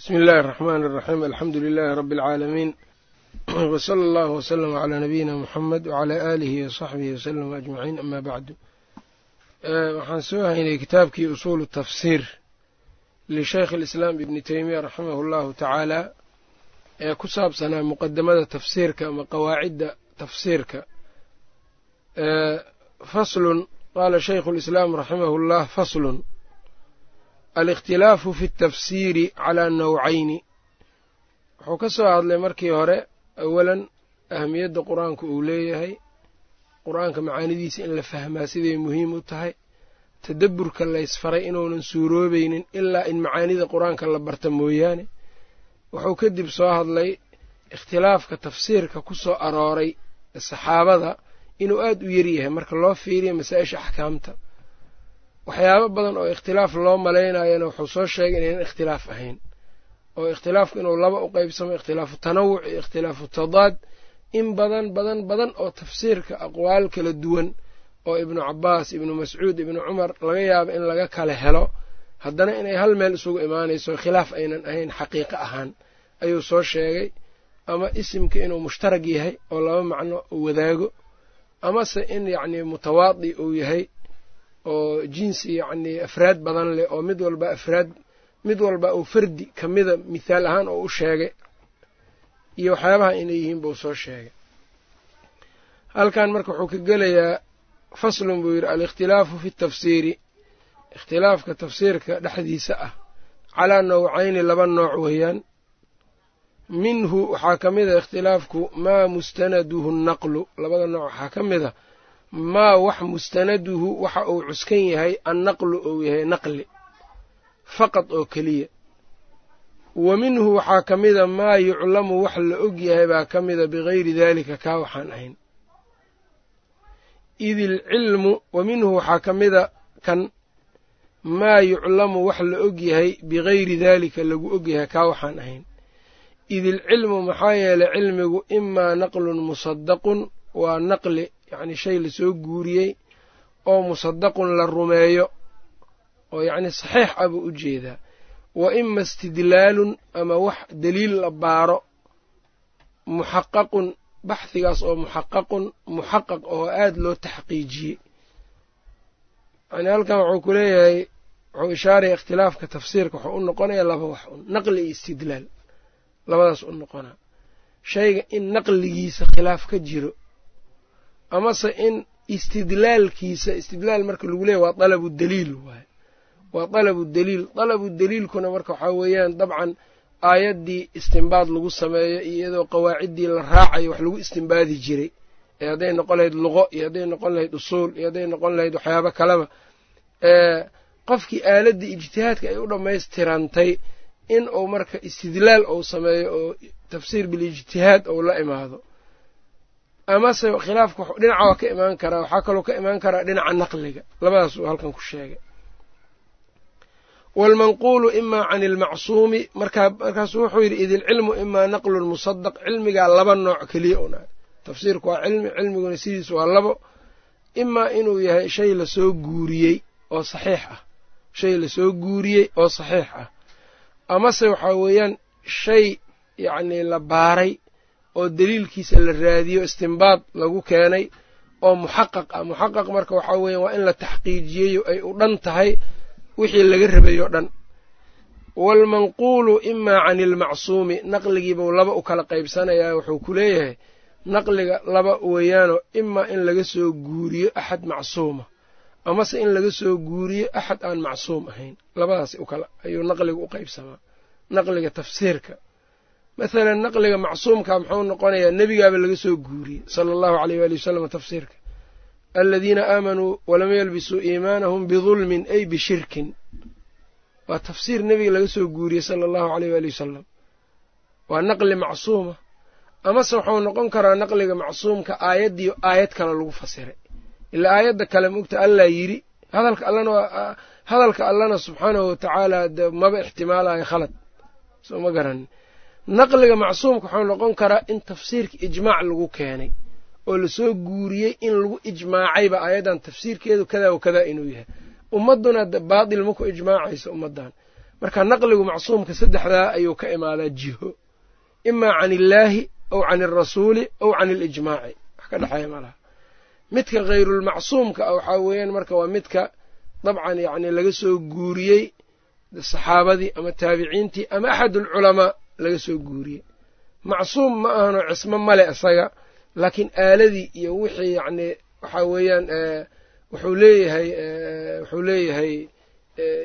bsmi اllahi الرحmn الرaxيm alxamdu لilh rb العaalamiin wslى اllah wslm عlى nabiyina mxamed wعlى alihi وصaxbihi wslm aجmaciin ama bacdu waxaan soo haynay kitaabkii usuul tafsir lisheykh اlislaam ibni teymiya raximah اllahu tacaala ee ku saabsanaa muqadamada tafsiirka ama qawaacidda tafsiirka faslun qaala shaykhu اlislaam raximah اllah faslun alikhtilaafu fi اtafsiiri calaa nawcayni. Wuxuu ka soo hadlay markii hore awalan ahamiyadda qur'aanku uu leeyahay. Qur'aanka macaanidiisa in la fahmaa siday muhiim u tahay. Tadabburka laysfaray inuunan suuroobaynin ilaa in macaanida qur'aanka la barta mooyaane. Wuxuu kadib soo hadlay ikhtilaafka tafsiirka ku soo arooray saxaabada inuu aad u yaryahay marka loo fiiriya masaa-isha axkaamta waxyaabo badan oo ikhtilaaf loo malaynayana wuxuu soo sheegay inaynan ikhtilaaf ahayn. Oo ikhtilaafku inuu laba u qeybsamo ikhtilaafu tanawuc iyo ikhtilaafu tadaad in badan badan badan oo tafsiirka aqwaal kala duwan oo ibnu cabaas ibnu mascuud ibnu cumar laga yaabo in laga kala helo. Haddana inay hal meel isugu imaanayso khilaaf aynan ahayn xaqiiqo ahaan ayuu soo sheegay. Ama isimka inuu mushtarag yahay oo laba macno uu wadaago. Amase in yacnii mutawaadi uu yahay oo jinsi yacnii afraad badan leh oo mid walba afraad mid walba uu fardi ka mida mithaal ahaan oo u sheegay. Iyo waxyaabaha inay yihiin buu soo sheegay. Halkan marka wuxuu ka gelayaa faslun buu yidhi alikhtilaafu fi tafsiiri. Ikhtilaafka tafsiirka dhexdiisa ah calaa nawcayni laba nooc weeyaan. Minhu waxaa ka mid a ikhtilaafku maa mustanaduhu naqlu. Labada nooc waxaa ka mid a maa wax mustanaduhu waxa uu cuskan yahay annaqlu ou yahay naqli faqad oo keliya. Wa minhu waxaa ka mida maa yuclamu wax la og yahay baa ka mida bigayri daalika kaa waxaan ahayn. Id ilcilmu wa minhu waxaa ka mida kan maa yuclamu wax la og yahay bigayri daalika lagu og yahay kaa waxaan ahayn. Id ilcilmu maxaa yeelay cilmigu imaa naqlun musadaqun waa naqli yacni shay la soo guuriyey oo musadaqun la rumeeyo oo yacni saxiix ah buu u jeedaa. Wa ima istidlaalun ama wax daliil la baaro muxaqaqun baxhigaas oo muxaqaqun muxaqaq oo aada loo taxqiijiyey. Yani halkan wuxuu ku leeyahay wuxuu ishaaraya ikhtilaafka tafsiirka wuxuu u noqonayaa laba wax un naqli iyo istidlaal. Labadaas u noqonaa. Shayga in naqligiisa khilaaf ka jiro amase in istidlaalkiisa istidlaal marka lagu leeyahy waa dalabu daliil waaye. Waa dalabu daliil. Dalabu daliilkuna marka waxaa weeyaan dabcan aayaddii istimbaad lagu sameeyo iyadoo qawaaciddii la raacayo wax lagu istimbaadi jiray. Ee hadday noqon lahayd luqo iyo hadday noqon lahayd usuul iyo hadday noqon lahayd waxyaabo kaleba. Qofkii aaladdii ijtihaadka ay u dhammaystirantay in uu marka istidlaal ou sameeyo oo tafsiir bilijtihaad ou la imaado amase khilaafka dhinaca waa ka imaan karaa waxaa kaloo ka imaan karaa dhinaca naqliga. Labadaas uu halkan ku sheegay. Waalmanquulu imaa can ilmacsuumi markaasuu wuxuu yidhi id ilcilmu imaa naqlun musadaq cilmigaa laba nooc keliya una tafsiirku waa cilmi cilmiguna sidiis waa labo. Imaa inuu yahay shay la soo guuriyey oo saxiix ah. Shay la soo guuriyey oo saxiix ah. Amase waxaa weeyaan shay yacnii la baaray oo daliilkiisa la raadiyo istimbaad lagu keenay oo muxaqaq ah. Muxaqaq marka waxaa weeyaan waa in la taxqiijiyeyo ay u dhan tahay wixii laga rabayo dhan. Waalmanquulu imaa cani ilmacsuumi naqligiibuu laba u kala qaybsanayaa wuxuu ku leeyahay naqliga laba weeyaanoo imaa in laga soo guuriyo axad macsuuma. Amase in laga soo guuriyo axad aan macsuum ahayn. Labadaas u kala ayuu naqliga u qaybsamaa. Naqliga tafsiirka mathalan naqliga macsuumka muxuu noqonayaa nebigaaba laga soo guuriyey sala allahu aleyh waali wasalam tafsiirka. Aladiina aamanuu walam yalbisuu iimaanahum bidulmin ay bishirkin. Waa tafsiir nebiga laga soo guuriyey sala allahu aleyh waali wasalam waa naqli macsuuma. Amase wuxuu noqon karaa naqliga macsuumka aayaddiio aayad kale lagu fasiray. Ilaa aayadda kale mugta allah yidhi hadalka allana hadalka allana subxaanahu watacaala maba ixtimaalayo khalad. Soo ma garanin naqliga macsuumka wuxuu noqon karaa in tafsiirka ijmaac lagu keenay oo la soo guuriyey in lagu ijmaacayba aayaddan tafsiirkeedu kadaa wa kadaa inuu yahay. Ummadduna baatil maku ijmaacayso ummaddan marka naqligu macsuumka saddexdaa ayuu ka imaadaa jiho. Imaa can illaahi aw can alrasuuli aw can alijmaaci wax ka dhexeeya malaha midka hayrulmacsuumka a waxaa weeyaan marka waa midka dabcan yacni laga soo guuriyey saxaabadii ama taabiciintii ama axadulculamaa laga soo guuriyey macsuum ma ahanoo cismo male isaga laakiin aaladii iyo wixii yacni waxaa weeyaan wuxuu leeyahay wuxuu leeyahay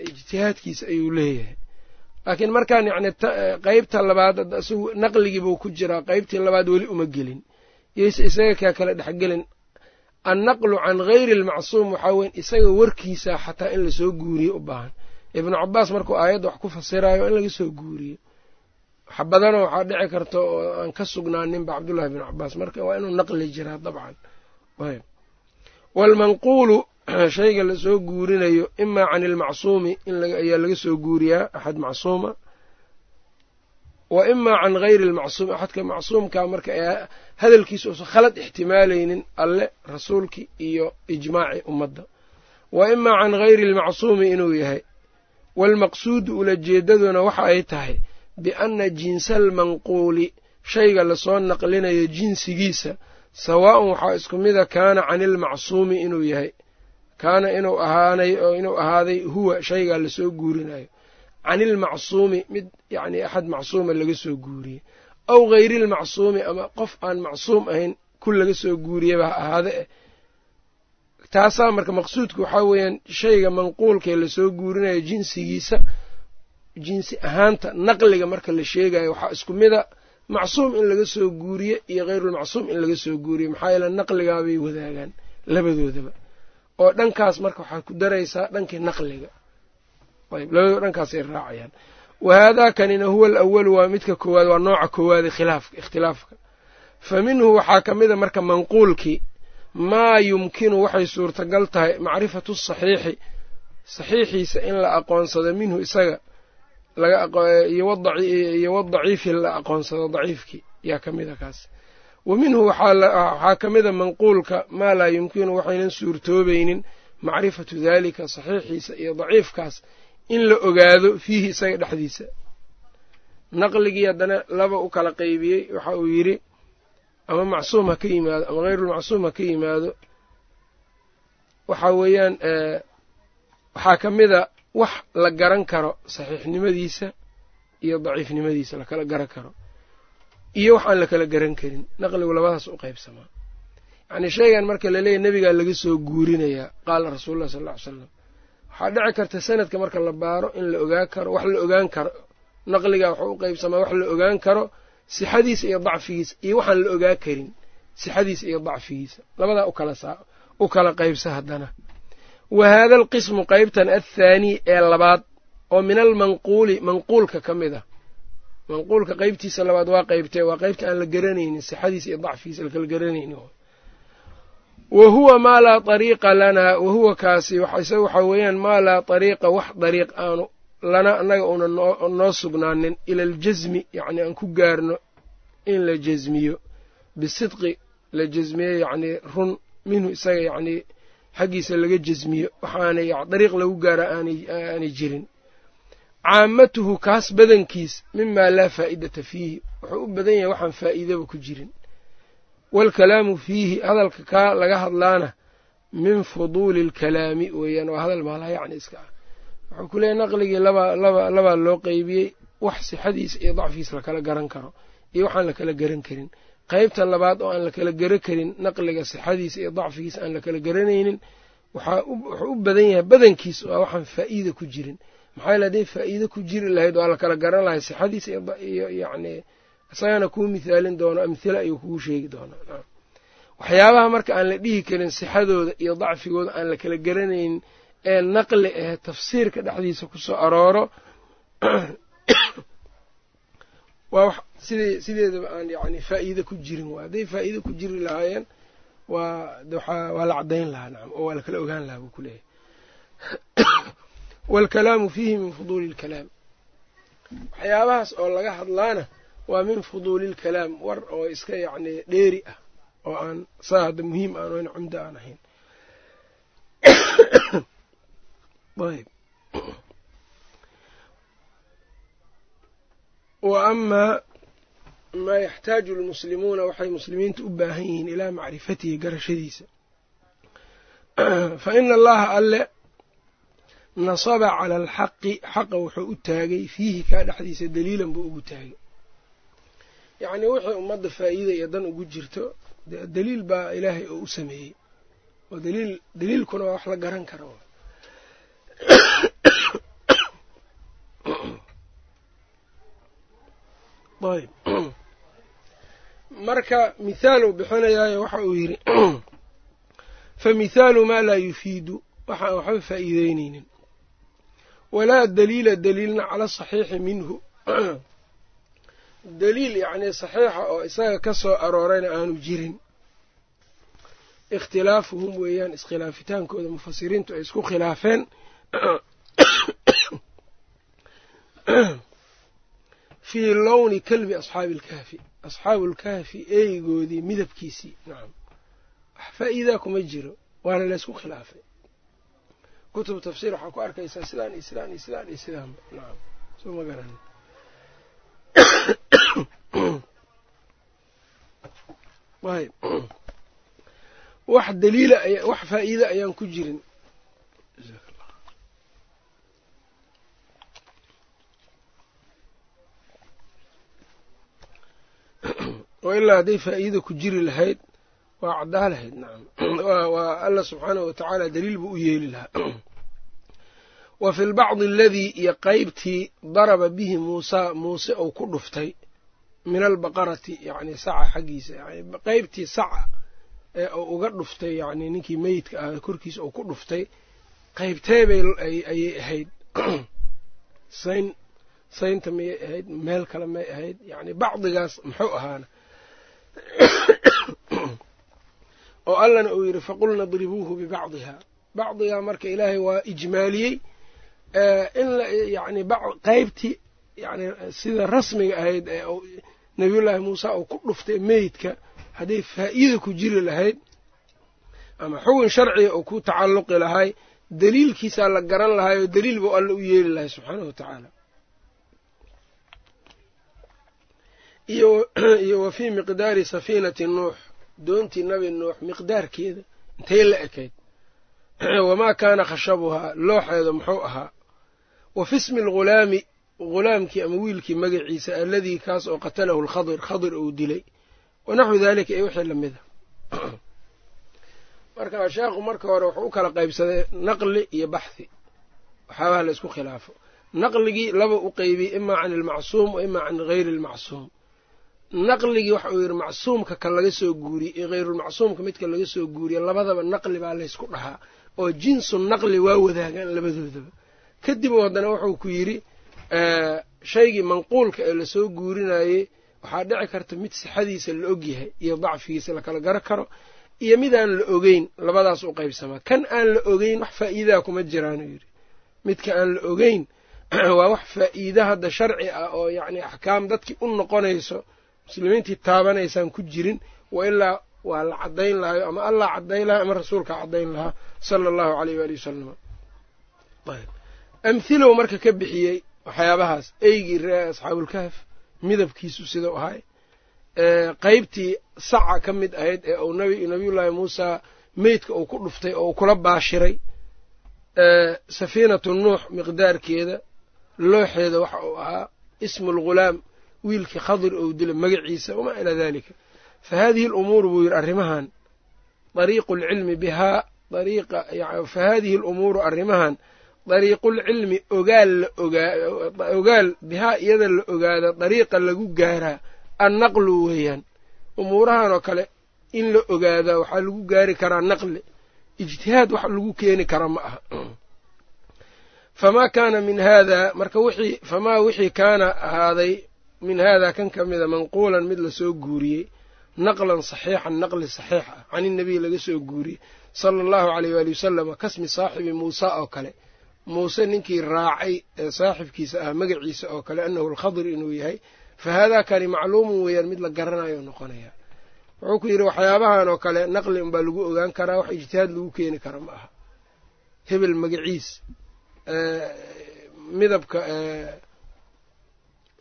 ijtihaadkiisa ayuu leeyahay. Laakiin markaan yacni qeybta labaad isagu naqligiibuu ku jiraa qeybtii labaad weli uma gelin. Yayse isaga kaa kala dhexgelin. Annaqlu can hayri almacsuum waxaa weyan isaga warkiisa xataa in la soo guuriyo u baahan. Ibnu cabaas markuu aayadda wax ku fasirayo in laga soo guuriyo wax badanoo waxaa dhici karta oo aan ka sugnaaninba cabdullahi bnu cabaas marka waa inuu naqli jiraa dabcan. Waalmanquulu shayga la soo guurinayo imaa can ilmacsuumi ayaa laga soo guuriyaa axad macsuuma. Wa imaa can hayri almacsuumi axadka macsuumka marka hadalkiisa uusan khalad ixtimaalaynin alle rasuulkii iyo ijmaaci ummadda. Wa imaa can hayri almacsuumi inuu yahay. Waalmaqsuudu ulajeedaduna waxa ay tahay bianna jinsa almanquuli shayga la soo naqlinayo jinsigiisa sawaa'un waxaa isku mida kaana can ilmacsuumi inuu yahay kaana inuu ahaanay oo inuu ahaaday huwa shaygaa la soo guurinayo can ilmacsuumi mid yacni axad macsuuma laga soo guuriyey aw hayri ilmacsuumi ama qof aan macsuum ahayn ku laga soo guuriyaba ha ahaade eh taasaa marka maqsuudka waxaa weeyaan shayga manquulkaee la soo guurinayo jinsigiisa jinsi ahaanta naqliga marka la sheegayo waxaa isku mida macsuum in laga soo guuriye iyo hayrulmacsuum in laga soo guuriye maxaa yeele naqligaabay wadaagaan labadoodaba. Oo dhankaas marka waxaad ku daraysaa dhankii naqliga. Ayb labadoo dhankaasay raacayaan. Wa haadaa kanina huwa alawalu waa midka koowaad waa nooca koowaade khilaafka ikhtilaafka. Fa minhu waxaa ka mida marka manquulkii maa yumkinu waxay suurtagal tahay macrifatu saxiixi. Saxiixiisa in la aqoonsado minhu isaga iyo wadaciifi la aqoonsado daciifkii yaa ka mida kaas. Wa minhu waxaa ka mida manquulka maa laa yumkinu waxaynan suurtoobaynin macrifatu daalika saxiixiisa iyo daciifkaas in la ogaado fiihi isaga dhexdiisa. Naqligii haddana laba u kala qeybiyey waxa uu yidhi ama macsuum ha ka yimaado ama hayrulmacsuum ha ka yimaado. Waxaa weeyaan waxaa ka mida wax la garan karo saxiixnimadiisa iyo daciifnimadiisa lakala garan karo iyo wax aan lakala garan karin naqligu labadaas u qaybsamaa yacnii shaygan marka laleeyahy nebigaa laga soo guurinayaa qaala rasuulullahi sal ll ly slam waxaa dhici karta sanadka marka la baaro in la ogaan karo wax la ogaan karo naqligaa waxuu u qaybsamaa wax la ogaan karo sixadiisa iyo dacfigiisa iyo waxaan la ogaa karin sixadiisa iyo dacfigiisa labadaa u kala qaybsa haddana wa haada alqismu qaybtan athaanii ee labaad oo min almanquuli manquulka ka mid ah manquulka qeybtiisa labaad waa qeybtee waa qeybta aan la garanaynin sixadiisa iyo dacfigiisa lakala garanaynin wa huwa maa laa ariiqa lanaa wa huwa kaasi isaga waxaa weeyaan maa laa ariiqa wax dariiq aanu lana annaga uuna noo sugnaanin ila aljasmi yacni aan ku gaarno in la jasmiyo bisidqi la jasmiyo yacnii run minhu isaga yacnii xaggiisa laga jasmiyo waxaanay dariiq lagu gaara aanay jirin. Caamatuhu kaas badankiis mimaa laa faa'idata fiihi. Wuxuu u badan yahay waxaan faa'iidaba ku jirin. Waalkalaamu fiihi hadalka kaa laga hadlaana min fuduuli alkalaami weeyaan waa hadal maalaha yacni iska ah. Wuxuu ku leeyahy naqligii labaa loo qeybiyey wax sixadiisa iyo dacfigiisa lakala garan karo iyo waxaan lakala garan karin qaybta labaad oo aan lakala garan karin naqliga sixadiisa iyo dacfigiisa aan lakala garanaynin wuxuu u badan yahay badankiis waa waxaan faa'iida ku jirin. Maxaa yeele hadday faa'iide ku jiri lahayd waa lakala garan lahay sixadiisa iyo yacni isagana kuu mithaalin doono amhila ayuu kugu sheegi doonaa waxyaabaha marka aan la dhihi karin sixadooda iyo dacfigooda aan la kala garanaynin ee naqli ah tafsiirka dhexdiisa ku soo arooro sid sideedaba aan yani faa'iide ku jirin waa hadday faa'iide ku jiri lahaayeen waa la caddayn lahaa nacam oo waa lakala ogaan lahaa buu ku leeyahay. Waalkalaamu fiihi min fuduuli ilkalaam waxyaabahaas oo laga hadlaana waa min fuduuli ilkalaam war oo iska yacni dheeri ah oo aan saa hadda muhiim aan oyn cumdo aan ahayn. Ayb. Wa amaa maa yaxtaaju lmuslimuuna waxay muslimiinta u baahan yihiin ilaa macrifatihi garashadiisa. Fa ina allaha alle nasaba cala alxaqi xaqa wuxuu u taagay fiihi kaa dhexdiisa daliilan buu ugu taagay. Yacnii wixii ummadda faa'iida iyo dan ugu jirto daliil baa ilaahay oo u sameeyey. Oo daliil daliilkuna waa wax la garan karo. Ayb marka mithaaluu bixinayaayo waxa uu yidhi fa mithaalu maa laa yufiidu waxaan waxba faa'iideyneynin walaa daliila daliilna cala saxiixi minhu. Daliil yacnii saxiixa oo isaga ka soo aroorayna aanu jirin. Ikhtilaafuhum weeyaan iskhilaafitaankooda mufasiriintu ay isku khilaafeen. Fii lowni kalbi asxaabi alkahfi asxaabuulkahfi eygoodii midabkiisii. Nacam wax faa'iidaa kuma jiro waana laysku khilaafay. Kutub tafsiir waxaa ku arkaysaa sidaan iyo sidaan iyo sidaan iyo sidaanba nacam soo ma garan. Ayb wax daliila wax faa'iida ayaan ku jirin oo ilaa hadday faa'iida ku jiri lahayd waa caddaa lahayd nacam waa alla subxaanahu watacaala daliil buu u yeeli lahaa. Wa fi lbacdi aladii iyo qeybtii daraba bihi muusaa muuse uu ku dhuftay min albaqarati yacni saca xaggiisa yani qeybtii saca ee uu uga dhuftay yacni ninkii meyidka ah korkiisa uu ku dhuftay qeybtee bay ayay ahayd. Sayn saynta miyay ahayd meel kale may ahayd yacni bacdigaas muxuu ahaana oo allana uu yidhi faqulna dribuuhu bibacdiha bacdigaa marka ilaahay waa ijmaaliyey in yani qeybtii yani sida rasmiga ahayd ee nabiyullaahi muuse uu ku dhuftay meydka hadday faa'iida ku jiri lahayd ama xugun sharciga uu ku tacalluqi lahay daliilkiisaa la garan lahay oo daliil buu alla u yeeli lahay subxaanahu watacaala iyo wa fii miqdaari safiinati nuux. Doontii nabi nuux miqdaarkeeda intay la ekayd? Wamaa kaana khashabuhaa looxeeda muxuu ahaa wa fi smi alghulaami ghulaamkii ama wiilkii magaciisa alladii kaas oo qatalahu alkhadir khadir uu dilay. Wanaxwu daalika iyo wixii lamida marka sheekhu marka hore wuxuu u kala qaybsaday naqli iyo baxhi waxyaabaha la isku khilaafo. Naqligii laba u qeybiyey imaa can ilmacsuum wa imaa can hayri ilmacsuum naqligii waxa uu yidhi macsuumka kan laga soo guuriyey iyo hayrulmacsuumka midka laga soo guuriye labadaba naqli baa laysku dhahaa oo jinsu naqli waa wadaagaan labadoodaba. Kadib haddana wuxuu ku yidhi shaygii manquulka ee la soo guurinayey waxaa dhici karta mid sixadiisa la ogyahay iyo dacfigiisa lakala garo karo iyo midaan la ogeyn labadaas u qaybsamaa. Kan aan la ogeyn wax faa'iidaa kuma jiraanuu yidhi. Midka aan la ogeyn waa wax faa'iida hadda sharci ah oo yacni axkaam dadkii u noqonayso muslimiintii taabanaysaan ku jirin wa ilaa waa la caddayn lahayo ama allah caddayn lahaa ama rasuulkaa caddayn lahaa sala allahu aleyh waali wasalam amhilow marka ka bixiyey waxyaabahaas eygii asxaabulkahf midabkiisu sidau ahay qeybtii saca ka mid ahayd ee uu nabiyullaahi muusa meydka uu ku dhuftay oo uu kula baashiray safiinatu nuux miqdaarkeeda looxeeda waxa uu ahaa ismu alghulaam wiilkii khadir ou dila magaciisa wamaa ilaa dalika fa haadihi alumuur buu yidhi arrimahan dariiqu lcilmi bihaa fa haadihi alumuuru arrimahan dariiqulcilmi ogaal la ogaa ogaal bihaa iyada la ogaada dariiqa lagu gaaraa annaqlu weeyaan. Umuurahan oo kale in la ogaadaa waxaa lagu gaari karaa naqli ijtihaad wax lagu keeni kara ma aha. Famaa kaana min haadaa marka wixii famaa wixii kaana ahaaday min haadaa kan ka mida manquulan mid la soo guuriyey naqlan saxiixan naqli saxiix ah can inabiy laga soo guuriyey sala allahu aleyh waali wasalama kasmi saaxibi muusa oo kale. Muuse ninkii raacay ee saaxibkiisa ah magaciisa oo kale annahu alkhadir inuu yahay. Fa haadaa kani macluumun weeyaan mid la garanayo noqonaya. Wuxuu ku yidhi waxyaabahan oo kale naqli unbaa lagu ogaan karaa wax ijtihaad lagu keeni kara ma aha. Hebel magaciis midabka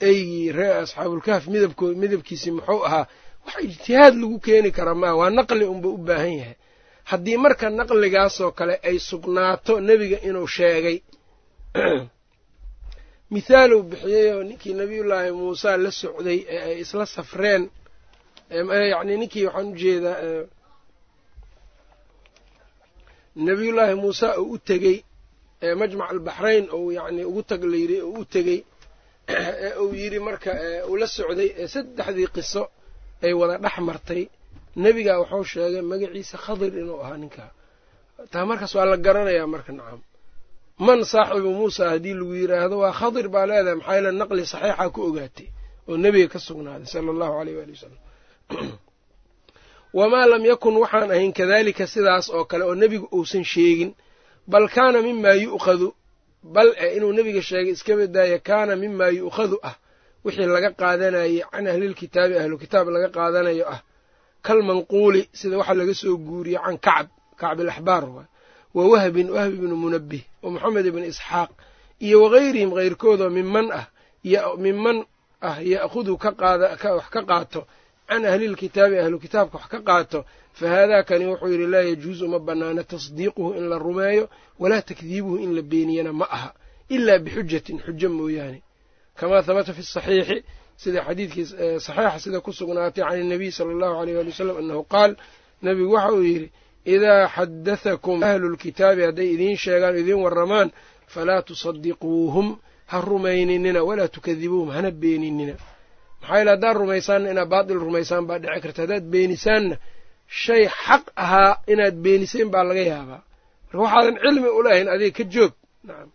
eygii reer asxaabulkahf midabko midabkiisii muxuu ahaa wax ijtihaad lagu keeni karaa maaha waa naqli unba u baahan yahay. Haddii marka naqligaasoo kale ay sugnaato nebiga inuu sheegay mithaaluu bixiyey oo ninkii nebiyullaahi muuse la socday ee ay isla safreen yacni ninkii waxaan u jeedaa nebiyullaahi muuse uu u tegey majmac albaxrayn ou yacni ugu tag la yidhi oo u tegey ee uu yidhi marka uu la socday ee saddexdii qiso ay wada dhex martay. Nebigaa wuxuu sheegay magaciisa khadir inuu ahaa ninkaa taa markaas waa la garanayaa marka nacam man saaxibu muusa haddii lagu yidhaahdo waa khadir baa leedahay maxaa yaele naqli saxiixa ku ogaatay oo nebiga ka sugnaaday sala allahu aleyh waali wasalam wamaa lam yakun waxaan ahayn kadaalika sidaas oo kale oo nebigu uusan sheegin bal kaana mimaa yu'khadu bal e inuu nebiga sheegay iska badaaya kaana mimaa yu'khadu ah wixii laga qaadanayay can ahlilkitaabi ahlu kitaab laga qaadanayo ah kalmanquuli sida waxaa laga soo guuriyey can kacb kacb alaxbaar wa wahbin wahbi ibnu munabih wa moxamed ibni isxaaq iyo wagayrihim kayrkoodoo miman ah miman ah qaada wax ka qaato can ahlilkitaabi ahlu kitaabka wax ka qaato fa haadaakani wuxuu yidhi laa yajuusu uma bannaana tasdiiquhu in la rumeeyo walaa takdiibuhu in la beeniyana ma aha ilaa bixujatin xujo mooyaane. Kamaa habata fi saxiixi sida xadiidkii saxiixa sida ku sugnaatay can inabiy sala allahu aleyh ali wasalam annahu qaal nebigu waxa uu yidhi idaa xaddathakum ahlu lkitaabi hadday idiin sheegaan idiin warramaan falaa tusadiquuhum ha rumayninina walaa tukadibuuhum hana beeninina maxaa yaele haddaad rumaysaanna inaad baatil rumaysaan baa dhici karta haddaad beenisaanna shay xaq ahaa inaad beeniseen baa laga yaabaa. Marka waxaadan cilmi u lahayn adiga ka joog. Nacam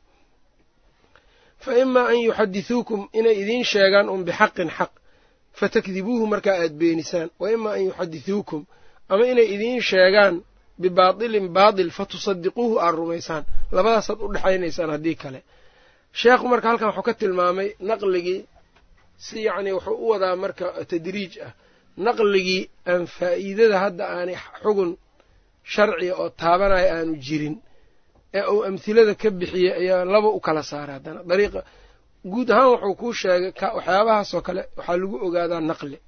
fa imaa an yuxadithuukum inay idiin sheegaan un bixaqin xaq. Fatakdibuuhu markaa aad beenisaan. Wa imaa an yuxadithuukum ama inay idiin sheegaan bibaatilin baatil fatusadiquuhu aad rumaysaan. Labadaasaad u dhexaynaysaan haddii kale. Sheekhu marka halkan wuxuu ka tilmaamay naqligii si yacnii wuxuu u wadaa marka tadriij ah naqligii aan faa'iidada hadda aanay xugun sharciga oo taabanaya aanu jirin ee uu amhilada ka bixiyey ayaa laba u kala saaray haddana. Dariiqa guud ahaan wuxuu kuu sheegay waxyaabahaasoo kale waxaa lagu ogaadaa naqli.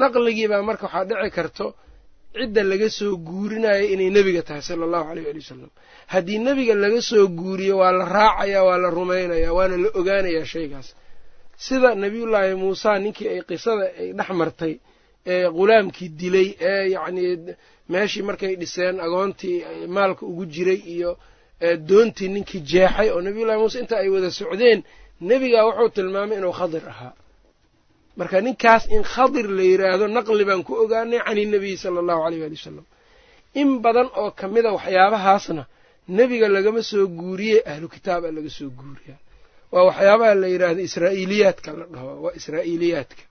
Naqligiibaa marka waxaa dhici karto cidda laga soo guurinayo inay nebiga tahay sala allahu aleyh ali wasalam haddii nebiga laga soo guuriyo waa la raacayaa waa la rumaynayaa waana la ogaanayaa shaygaas sida nebiyullaahi muusa ninkii ay qisada ay dhex martay ee ghulaamkii dilay ee yacnii meeshii markay dhiseen agoontii maalka ugu jiray iyo doontii ninkii jeexay oo nebiyullahi muuse inta ay wada socdeen nebigaa wuxuu tilmaamay inuu khadir ahaa. Marka ninkaas in khadir la yidhaahdo naqli baan ku ogaanay can inabiyi sala allahu aleyh waali wasalam in badan oo ka mida waxyaabahaasna nebiga lagama soo guuriye ahlu kitaaba laga soo guuriyaa waa waxyaabaha la yidhaahdo israa'iiliyaadka la dhaho waa israa'iiliyaadka.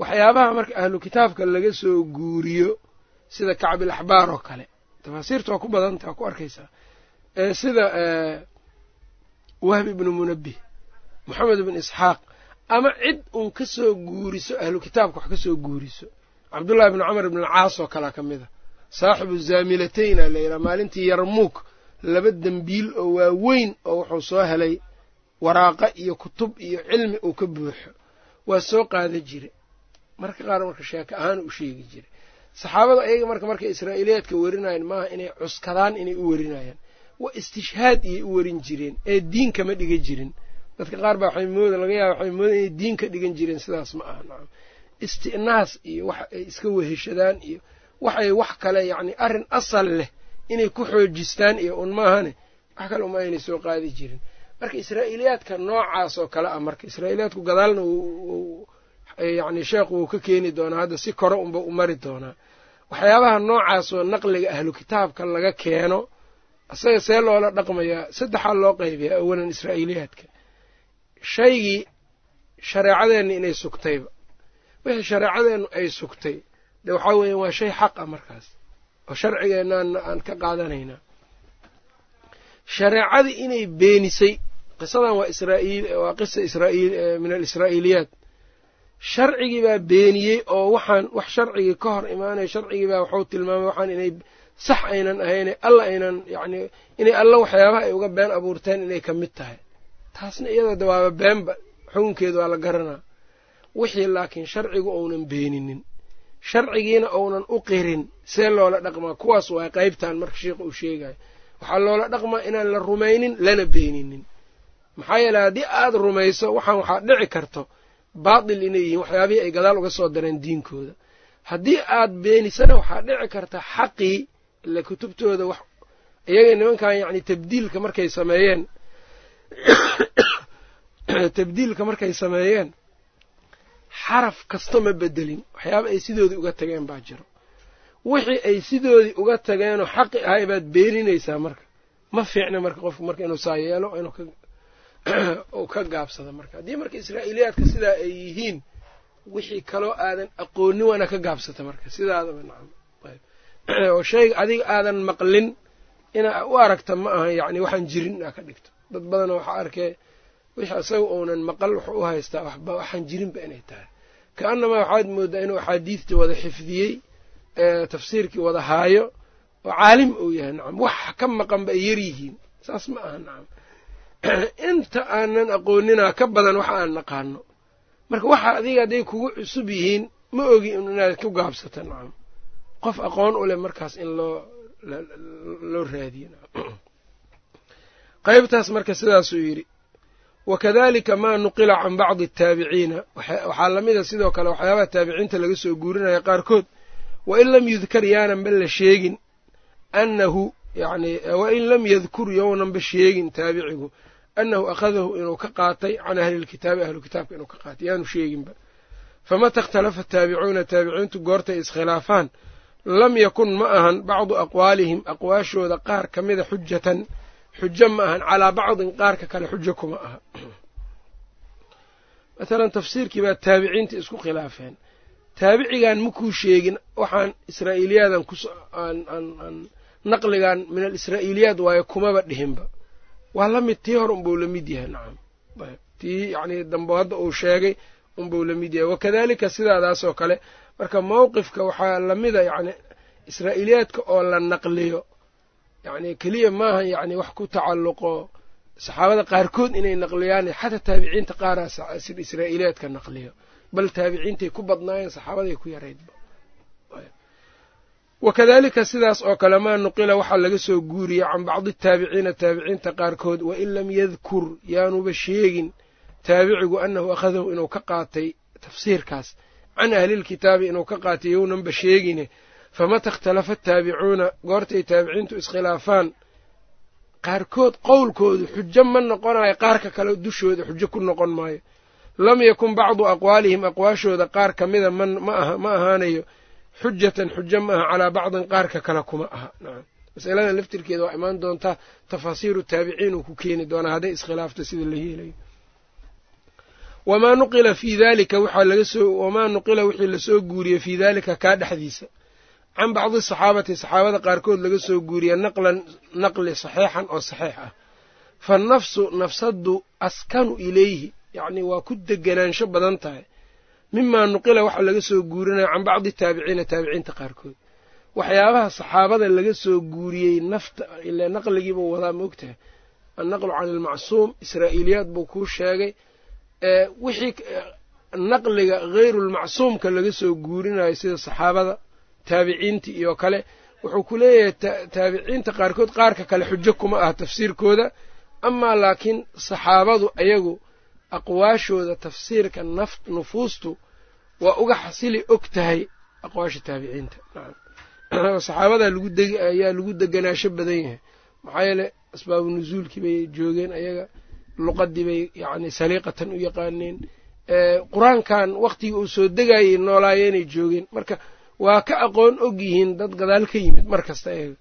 Waxyaabaha marka ahlu kitaabka laga soo guuriyo sida kacbil axbaar oo kale tafaasiirta waa ku badanta waa ku arkaysaa sida wahbi ibnu munabih moxamed ibnu isxaaq ama cid uun ka soo guuriso ahlu kitaabka wax ka soo guuriso. Cabdullahi bnu camar ibn alcaas oo kalea ka mid a saaxibu zaamilatayna la yidhaha maalintii yarmuuk laba dembiil oo waaweyn oo wuxuu soo helay waraaqa iyo kutub iyo cilmi uu ka buuxo. Waa soo qaada jire. Marka qaar marka sheeko ahaan u sheegi jira saxaabada ayaga marka markay israa'iiliyaadka werinayan maaha inay cuskadaan inay u werinayaan waa istishhaad iyay u werin jireen ee diin kama dhigan jirin. Dadka qaar baa waxay mooda laga yaaba waxay mooda inay diin ka dhigan jireen sidaas ma aha nacam isti'naas iyo wax ay iska weheshadaan iyo waxay wax kale yacni arrin asal leh inay ku xoojistaan iyo un maahane wax kale uma aynay soo qaadi jirin marka israa'iiliyaadka noocaas oo kale ah marka israa'iiliyaadku gadaalna yacni sheekhu wuu ka keeni doonaa hadda si kore unba u mari doonaa. Waxyaabaha noocaasoo naqliga ahlu kitaabka laga keeno isaga see loola dhaqmayaa saddexaa loo qaybiyaa awalan israa'iiliyaadka shaygii shareecadeenna inay sugtayba wixii shareecadeennu ay sugtay de waxaa weeya waa shay xaq ah markaas oo sharcigeennan aan ka qaadanaynaa shareecadii inay beenisay qisadan waa qisa min alisraa'iiliyaat sharcigii baa beeniyey oo waxaan wax sharcigii ka hor imaanaya sharcigii baa waxuu tilmaamay waxaan inay sax aynan ahayne alla aynan yacni inay alla waxyaabaha ay uga been abuurteen inay ka mid tahay. Taasna iyada de waaba beenba xukunkeedu waa la garanaa. Wixii laakiin sharcigu ounan beeninin sharcigiina ounan u qirin see loola dhaqmaa. Kuwaas waa qaybtan marka sheikha uu sheegayo waxaa loola dhaqmaa inaan la rumaynin lana beeninin. Maxaa yeele haddii aada rumayso waxaan waxaa dhici karto baatil inay yihiin waxyaabihii ay gadaal uga soo dareen diinkooda. Haddii aad beenisana waxaa dhici karta xaqii ile kutubtooda wax iyaga nimankan yacni tabdiilka markay sameeyeen. Tabdiilka markay sameeyeen xaraf kasta ma bedelin waxyaaba ay sidoodii uga tageen baa jiro wixii ay sidoodii uga tageenoo xaqi ahay baad beeninaysaa marka. Ma fiicna marka qofku marka inuu saa yeelo inuu uu ka gaabsado marka. Haddii marka israa'iiliyaadka sidaa ay yihiin wixii kaloo aadan aqoonin waana ka gaabsata marka. Sidaadaba nacam. Oo shayga adiga aadan maqlin inaa u aragta ma aha yacni waxaan jirin inaa ka dhigto. Dad badanoo waxaa arkee wixii isaga uunan maqal wuxuu u haystaa waxaan jirinba inay tahay. Ka-annamaa waxaad moodaa inuu axaadiidtii wada xifdiyey tafsiirkii wada haayo oo caalim uu yahay nacam wax ka maqanba ay yar yihiin. Saas ma aha nacam. Inta aanan aqooninaa ka badan waxa aan naqaano. Marka waxa adiga hadday kugu cusub yihiin ma ogi inaad ku gaabsato nacam. Qof aqoon u leh markaas in loo loo raadiyo qaybtaas marka sidaasuu yidhi wakadalika maa nuqila can bacdi ataabiciina waxaa lamida sidoo kale waxyaabaha taabiciinta laga soo guurinaya qaarkood wain lam yudkar yaananba la sheegin. Annahu yani wain lam yadkur yownanba sheegin taabicigu annahu akhadahu inuu ka qaatay can ahli lkitaabi ahlu kitaabka inuu ka qaatay yaanu sheeginba famata ikhtalafa ataabicuuna taabiciintu goortay iskhilaafaan. Lam yakun ma ahan bacdu aqwaalihim aqwaashooda qaar ka mida xujatan xujo ma ahan calaa bacdin qaarka kale xujo kuma aha. Mathalan tafsiirkii baa taabiciinta isku khilaafeen taabicigan makuu sheegin waxaan israa'iiliyaadan kuaan naqligan min alisraa'iiliyaad waayo kumaba dhihinba. Waa la mid tii hore unbuu la mid yahay nacam. Tii yacnii dambo hadda uu sheegay unbuu la mid yahay. Wakadalika sidaadaasoo kale marka mowqifka waxaa lamida yacni israa'iiliyaadka oo la naqliyo. Yacni keliya maahan yacni wax ku tacalluqo. Saxaabada qaarkood inay naqliyaan xataa taabiciinta qaaraa israa'iiliyaadka naqliyo bal taabiciintay ku badnaayeen saxaabaday ku yaraydba wakadalika sidaas oo kale maa nuqila waxaa laga soo guuriyey can bacdi taabiciina taabiciinta qaarkood wain lam yadkur yaanuba sheegin taabicigu annahu akhadahu inuu ka qaatay tafsiirkaas. Can ahlilkitaabi inuu ka qaatay yownanba sheegine famata ikhtalafa ataabicuuna goortay taabiciintu iskhilaafaan. Qaarkood qowlkoodu xujo ma noqonayo qaarka kale dushooda xujo ku noqon maayo lam yakun bacdu aqwaalihim aqwaashooda qaar ka mida ma ahaanayo xujatan xujo ma aha calaa bacdin qaarka kale kuma aha. Masaladan laftirkeeda waa imaan doontaa tafaasiiru taabiciin uu ku keeni doonaa hadday iskhilaafto sida la yeelayo wamaa nuqila fii dalika waxaa laga soo wamaa nuqila wixii la soo guuriyey fii dalika kaa dhexdiisa. Can bacdi saxaabati saxaabada qaarkood laga soo guuriya naqlan naqli saxiixan oo saxiix ah. Fa nafsu nafsaddu askanu ilayhi yacni waa ku deganaansho badan tahay. Mimaa nuqila waxaa laga soo guurinaya can bacdi taabiciina taabiciinta qaarkood. Waxyaabaha saxaabada laga soo guuriyey nafta ile naqligiibuu wadaa maogtahay annaqlu can ilmacsuum israa'iiliyaad buu kuu sheegay. Wixii naqliga hayrulmacsuumka laga soo guurinayo sida saxaabada taabiciintii iyo kale wuxuu ku leeyahay taabiciinta qaarkood qaarka kale xujo kuma aha tafsiirkooda. Amaa laakiin saxaabadu ayagu aqwaashooda tafsiirka nufuustu waa uga xasili og tahay aqwaasha taabiciinta. Saxaabadaa ayaa lagu deganaasho badan yahay. Maxaa yeele asbaabu nusuulkii bay joogeen ayaga luqadii bay yacni saliiqatan u yaqaaneen. Qur'aankan waktigii uu soo degayay noolaayeenay joogeen. Marka waa ka aqoon og yihiin dad gadaal ka yimid mar kasta ayaga.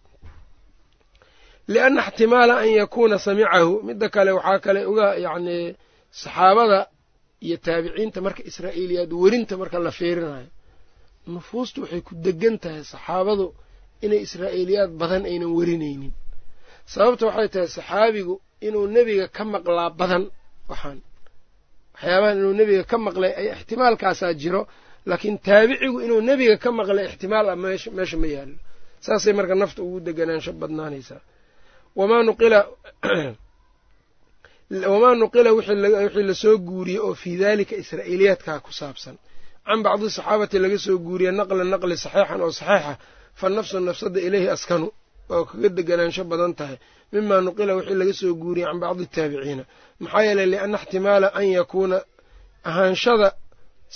Lianna ixtimaala an yakuuna samicahu midda kale waxaa kale uga yacni saxaabada iyo taabiciinta marka israa'iiliyaad werinta marka la fiirinayo. Nufuustu waxay ku degan tahay saxaabadu inay israa'iiliyaad badan aynan werinaynin sababta waxay tahay saxaabigu inuu nebiga ka maqlaa badan waxaan waxyaabahan inuu nebiga ka maqlay ay ixtimaalkaasaa jiro laakiin taabicigu inuu nebiga ka maqlay ixtimaal ah meesha ma yaallo. Saasay marka nafta ugu deganaansho badnaanaysaa. Wamaa nuqila wamaa nuqila wixii la soo guuriyey oo fii daalika israa'iiliyaadkaa ku saabsan can bacdi saxaabati laga soo guuriye naqlan naqli saxiixan oo saxiixa fa nafsu nafsada ileyhi askanu oo kaga deganaansho badan tahay mimaa nuqila wixii laga soo guuriyey can bacdi taabiciina maxaa yeeley lianna ixtimaala an yakuuna ahaanshada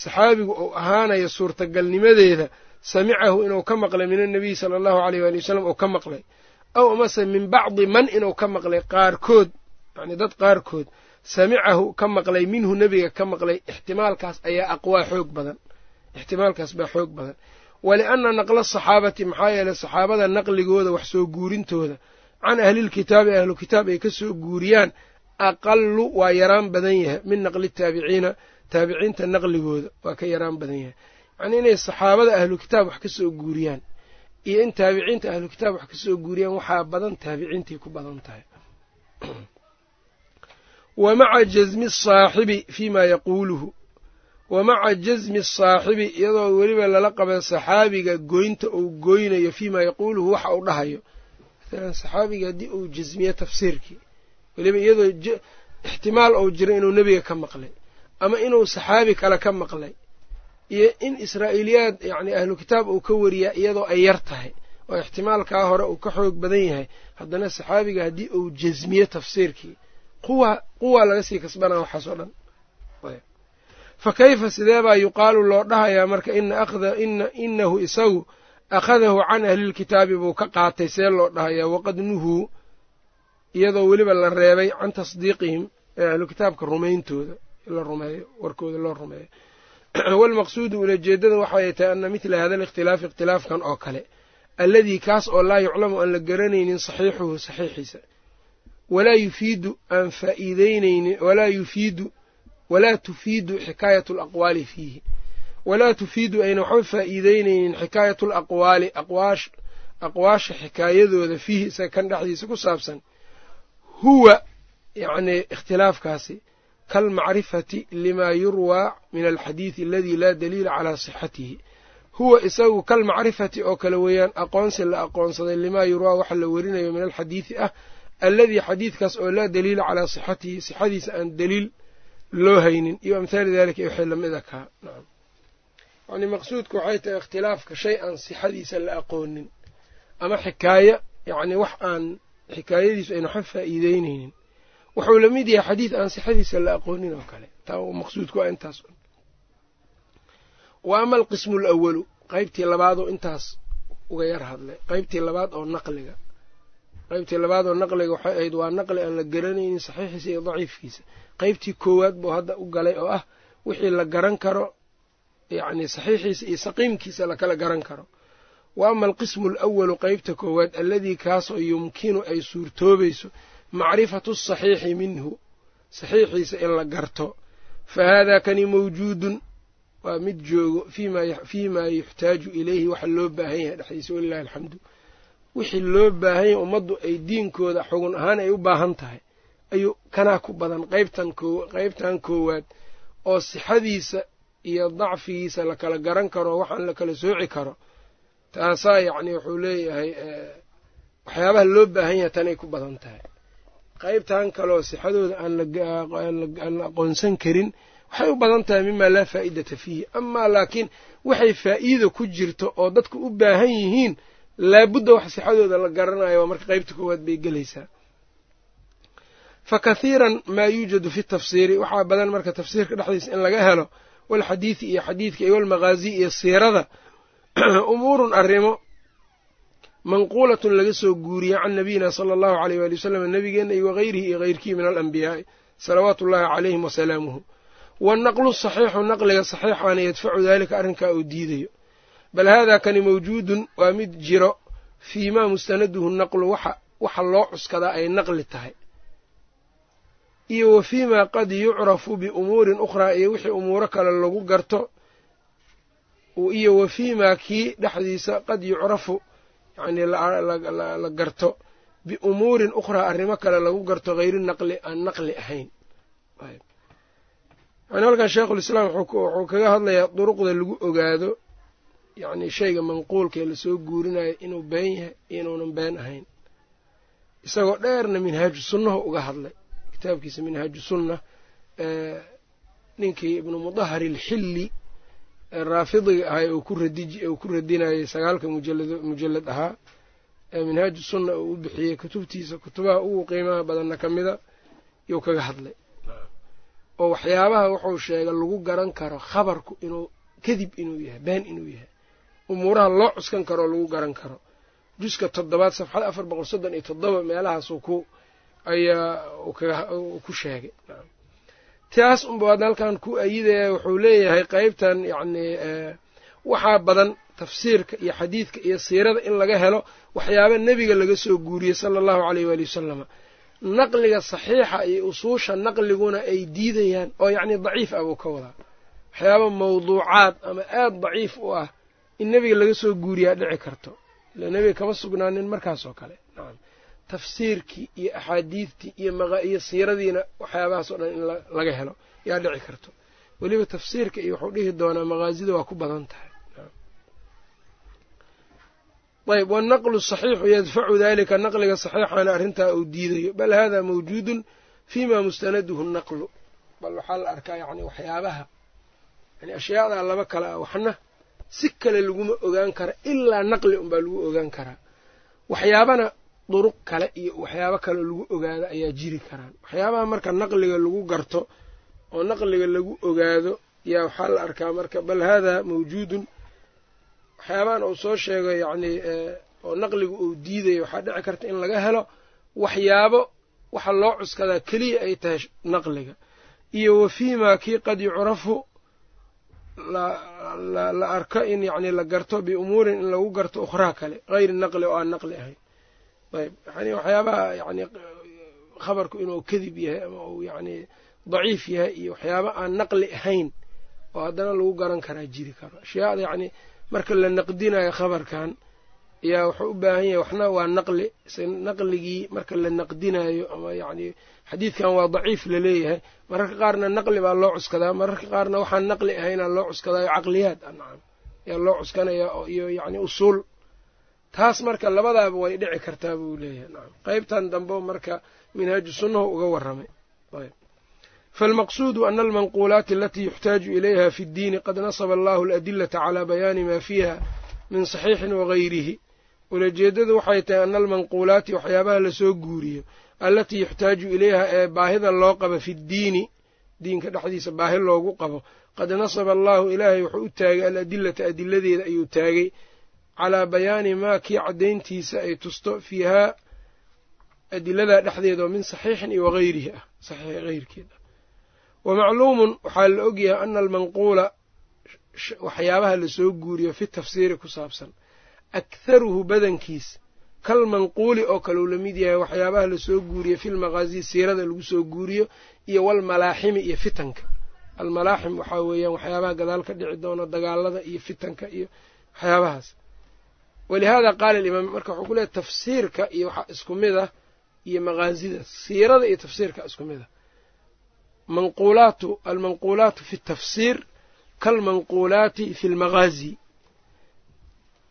saxaabigu uu ahaanayo suurtagalnimadeeda samicahu inuu ka maqlay min annabiyi sala allahu aleyh waali wasalam uu ka maqlay aw amase min bacdi man inuu ka maqlay qaarkood yacni dad qaarkood samicahu ka maqlay minhu nebiga ka maqlay ixtimaalkaas ayaa aqwaa xoog badan. Ixtimaalkaas baa xoog badan. Walianna naqla asaxaabati maxaa yeeley saxaabada naqligooda wax soo guurintooda can ahlilkitaabi ahlu kitaab ay ka soo guuriyaan aqalu waa yaraan badan yahay. Min naqli taabiciina taabiciinta naqligooda waa ka yaraan badan yahay. Yacnii inay saxaabada ahlu kitaab wax ka soo guuriyaan iyo in taabiciinta ahlu kitaab wax ka soo guuriyaan waxaa badan taabiciintay ku badan tahay wa maca jasmi asaaxibi fii ma yaquuluhu wa maca jasmi asaaxibi iyadoo weliba lala qaba saxaabiga goynta uu goynayo fii ma yaquuluhu waxa uu dhahayo maalan saxaabiga haddii uu jasmiye tafsiirkii weliba iyadoo ixtimaal ou jiro inuu nebiga ka maqlay ama inuu saxaabi kale ka maqlay iyo in israa'iiliyaad yacni ahlu kitaab uu ka wariyaa iyadoo ay yar tahay oo ixtimaalkaa hore uu ka xoog badan yahay haddana saxaabiga haddii uu jasmiye tafsiirkii quwa quwaa laga sii kasbanaa waxaas oo dhan. Fa kayfa sidee baa yuqaalu loo dhahayaa marka inahu isagu akhadahu can ahlilkitaabi buu ka qaatay see loo dhahayaa waqad nuhuu iyadoo weliba la reebay can tasdiiqihim ee ahlu kitaabka rumayntooda la rumeeyo warkooda loo rumeeyo. Walmaqsuudu ulajeedada waxay tahay ana midla hada alikhtilaafi ikhtilaafkan oo kale alladii kaas oo laa yuclamu aan la garanaynin saxiixuhu saxiixiisa walaa yufiidu aan faa'iideyneynin walaa yufiidu walaa tufiidu xikaayatu alaqwaali fiihi walaa tufiidu ayna waxba faa'iideyneynin xikaayatu alaqwaali aqwaash aqwaasha xikaayadooda fiihi isaga kan dhexdiisa ku saabsan huwa yacnii ikhtilaafkaasi kalmacrifati limaa yurwaa min alxadiidi aladii laa daliila calaa sixatihi huwa isagu kalmacrifati oo kale weeyaan aqoonsi la aqoonsaday limaa yurwaa waxa la werinayo min alxadiidi ah alladii xadiidkaas oo laa daliila calaa sixatihi sixadiisa aan daliil loo haynin iyo amhaali dalika iyo wixii lamida kaa nacam. Yacnii maqsuudku waxay tahay ikhtilaafka shay aan sixadiisa la aqoonin ama xikaaya yacni wax aan xikaayadiisu ayna waxba faa'iideyneynin wuxuu la mid yahay xadiid aan sixadiisa la aqoonin oo kale. Taa maqsuudku waa intaas. Wa ama alqismu alawalu qeybtii labaadoo intaas uga yar hadlay qeybtii labaad oo naqliga qeybtii labaad oo naqliga waxay ahayd waa naqli aan la garanaynin saxiixiisa iyo daciifkiisa. Qeybtii koowaad buu hadda u galay oo ah wixii la garan karo yacni saxiixiisa iyo saqiimkiisa lakala garan karo. Wa ama alqismu alawalu qeybta koowaad alladii kaasoo yumkinu ay suurtoobayso macrifatu asaxiixi minhu saxiixiisa in la garto. Fa haadaa kani mawjuudun waa mid joogo fii maa yuxtaaju ilayhi waxa loo baahan yahay dhexdiisa walilahi alxamdu wixii loo baahan yahay ummaddu ay diinkooda xugun ahaan ay u baahan tahay ayuu kanaa ku badan. Qaybtan qaybtan koowaad oo sixadiisa iyo dacfigiisa la kala garan karo waxaan la kala sooci karo taasaa yacni wuxuu leeyahay waxyaabaha loo baahan yahay tanay ku badan tahay. Qaybtan kaleoo sixadooda aan la aqoonsan karin waxay u badan tahay mimaa laa faa'idata fiihi. Amaa laakiin waxay faa'iida ku jirto oo dadku u baahan yihiin laabudda wax sixadooda la garanayo marka qaybta koowaad bay gelaysaa. Fa kathiiran maa yuujadu fi tafsiiri waxaa badan marka tafsiirka dhexdiisa in laga helo walxadiidi iyo xadiidka iyo walmaqaazi iyo siirada umuurun arrimo manquulatun laga soo guuriye can nabiyina sala allahu aleyh waali wasalam nabigeenna iyo wagayrihi iyo hayrkihi min alambiyaa'i salawaatu ullahi calayhim wasalaamuhu wannaqlu saxiixu naqliga saxiixaana yadfacu daalika arrinkaa uu diidayo bal haadaa kani mawjuudun waa mid jiro fii maa mustanaduhu naqlu waxa loo cuskadaa ay naqli tahay. Iyo wa fii maa qad yucrafu biumuurin ukhraa iyo wixii umuuro kale lagu garto. Iyo wa fii maa kii dhexdiisa qad yucrafu yacnii la garto. Biumuurin ukhraa arrimo kale lagu garto hayri naqli aan naqli ahayn. Yani halkan sheikhulislaam wuxuu kaga hadlayaa duruqda lagu ogaado yacni shayga manquulka ee la soo guurinayo inuu been yahay inuunan been ahayn. Isagoo dheerna minhaaju sunnahu uga hadlay kitaabkiisa minhaaju sunna ninkii ibnu mudahar ilxilli raafidiga ahay uu ku radinayay sagaalka mujallad ahaa ee minhaaju sunna uu u bixiyey kutubtiisa kutubaha ugu qiimaha badanna ka mida yuu kaga hadlay. Oo waxyaabaha wuxuu sheegay lagu garan karo khabarku inuu kadib inuu yahay been inuu yahay umuuraha loo cuskan karoo lagu garan karo. Juska toddobaad safxada afar boqol soddon iyo toddoba meelahaasuu ku ayaa ku sheegay. Taas unba ad halkan ku ayidaya wuxuu leeyahay qeybtan yacnii waxaa badan tafsiirka iyo xadiidka iyo siirada in laga helo waxyaaba nebiga laga soo guuriyey sala allahu caleyh waali wasalama naqliga saxiixa iyo usuusha naqliguna ay diidayaan oo yacni daciif ah buu ka wadaa. Waxyaaba mawduucaad ama aada daciif u ah in nebiga laga soo guuriyaa dhici karto. Ila nebiga kama sugnaanin markaas oo kale. Nacam tafsiirkii iyo axaadiidtii iyo siiradiina waxyaabahaas dhan in laga helo yaa dhici karto. Weliba tafsiirka iyo wuxuu dhihi doonaa maqaasida waa ku badan tahay. Ayb wannaqlu saxiixu yadfacu dalika naqliga saxiixana arrintaa uu diidayo. Bal hada mawjuudun fima mustanaduhu naqlu. Bal waxaa la arkaa yani waxyaabaha yani ashyaadaa laba kale ah waxna si kale laguma ogaan kara ilaa naqli unbaa lagu ogaan karaa waxyaabana duruq kale iyo waxyaabo kaleo lagu ogaado ayaa jiri karaan waxyaabaha marka naqliga lagu garto oo naqliga lagu ogaado yaa waxaa la arkaa marka bal hada mawjuudun. Waxyaabahan uu soo sheego yacnii oo naqligu uu diidayo waxaa dhici karta in laga helo waxyaabo waxa loo cuskadaa keliya ay tahay naqliga. Iyo wa fiimaa kii qad yucrafu la arko in yacni la garto biumuurin in lagu garto ukhraa kale hayri naqli oo aan naqli ahayn. Ayb yani waxyaabaha yani khabarku inuu kadib yahay ama uu yacni daciif yahay iyo waxyaaba aan naqli ahayn oo haddana lagu garan karaa jiri karo ashyaada yacni marka la naqdinayo khabarkan yaa wuxuu u baahan yahay waxna waa naqli naqligii marka la naqdinayo ama yacni xadiidkan waa daciif la leeyahay mararka qaarna naqli baa loo cuskadaa mararka qaarna waxaan naqli ahaynaa loo cuskadayo caqliyaad. Nacam yaa loo cuskanaya iyo yacni usuul. Taas marka labadaaba way dhici kartaa buu leeyahay. Nacam qeybtan dambe marka minhaaju sunnahu uga warramay. Ayb. Falmaqsuudu ana almanquulaati alatii yuxtaaju ilayha fi ddiini qad nasaba allahu aladilata calaa bayaani maa fiiha min saxiixin wagayrihi ulajeeddadu waxay tahay ana almanquulaati waxyaabaha la soo guuriyo allatii yuxtaaju ilayha ee baahida loo qabo fi ddiini diinka dhexdiisa baahi loogu qabo. Qad nasaba allaahu ilaahay wuxuu u taagay aladilata adiladeeda ayuu taagay calaa bayaani maa kii caddayntiisa ay tusto fiihaa adiladaa dhexdeeda oo min saxiixin iyo wagayrihi ah saxiix heyrkeed ah wa macluumun waxaa la ogyahay ana almanquula waxyaabaha la soo guuriyo fi tafsiiri ku saabsan akharuhu badankiis kalmanquuli oo kale uu la mid yahay waxyaabaha la soo guuriyo filmaqaasi siirada lagu soo guuriyo iyo walmalaaximi iyo fitanka. Almalaaxim waxaa weeyaan waxyaabaha gadaal ka dhici doona dagaalada iyo fitanka iyo waxyaabahaas. Walihaada qaala alimaam marka wuxuu ku leehay tafsiirka iyo waxaa isku mid ah iyo maqaasida. Siirada iyo tafsiirka isku mid ah manquulaatu almanquulaatu fi tafsiir kalmanquulaati fi lmaqaazi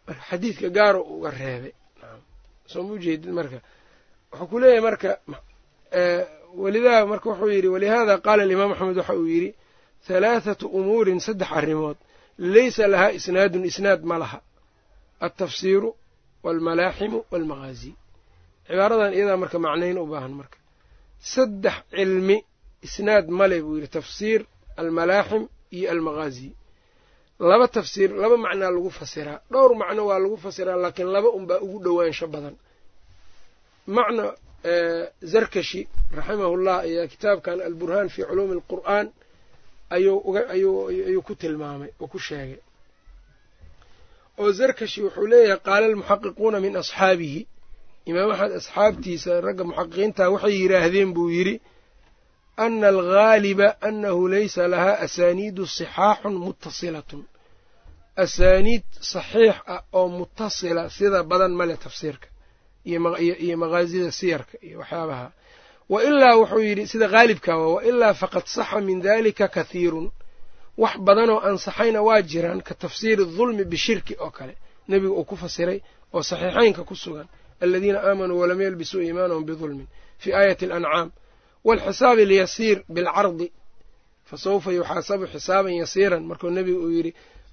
marka xadiidka gaaro uga reebay soo ma ujeedid marka. Wuxuu ku leeyahay marka walidaa marka wuxuu yidhi walihaada qaala alimaam axmed waxa uu yidhi halaathatu umuurin saddex arrimood laysa lahaa isnaadun isnaad ma laha. Altafsiiru waalmalaaximu waalmaqaazi cibaaradan iyadaa marka macnayn u baahan marka. Saddex cilmi isnaad male buu yidhi tafsiir almalaaxim iyo almaqaazi laba tafsiir laba macnaa lagu fasiraa dhowr macno waa lagu fasiraa laakiin laba unbaa ugu dhowaansho badan. Macno zarkashi raximahullah ayaa kitaabkan alburhaan fii culuumi alqur'aan ayuu ku tilmaamay oo ku sheegay. Oo zarkashi wuxuu leeyahay qaala almuxaqiquuna min asxaabihi. Imaam axmed asxaabtiisa ragga muxaqiqiinta waxay yidhaahdeen buu yidhi ana alghaaliba annahu laysa lahaa asaaniidu sixaaxun muttasilatun asaaniid saxiix ah oo mutasila sida badan male tafsiirka iyo maqaasida siyarka iyo waxyaabaha wa ilaa wuxuu yidhi sida haalibkaa wa ilaa faqad saxa min dalika kathiirun wax badanoo ansaxayna waa jiraan ka tafsiiri dulmi bishirki oo kale nebiga uu ku fasiray oo saxiixaynka ku sugan aladiina aamanuu walam yalbisuu iimaanahum bidulmin waalxisaabi alyasiir bilcardi fa sawfa yuxaasabu xisaaban yasiiran markuu nebigu uu yidhi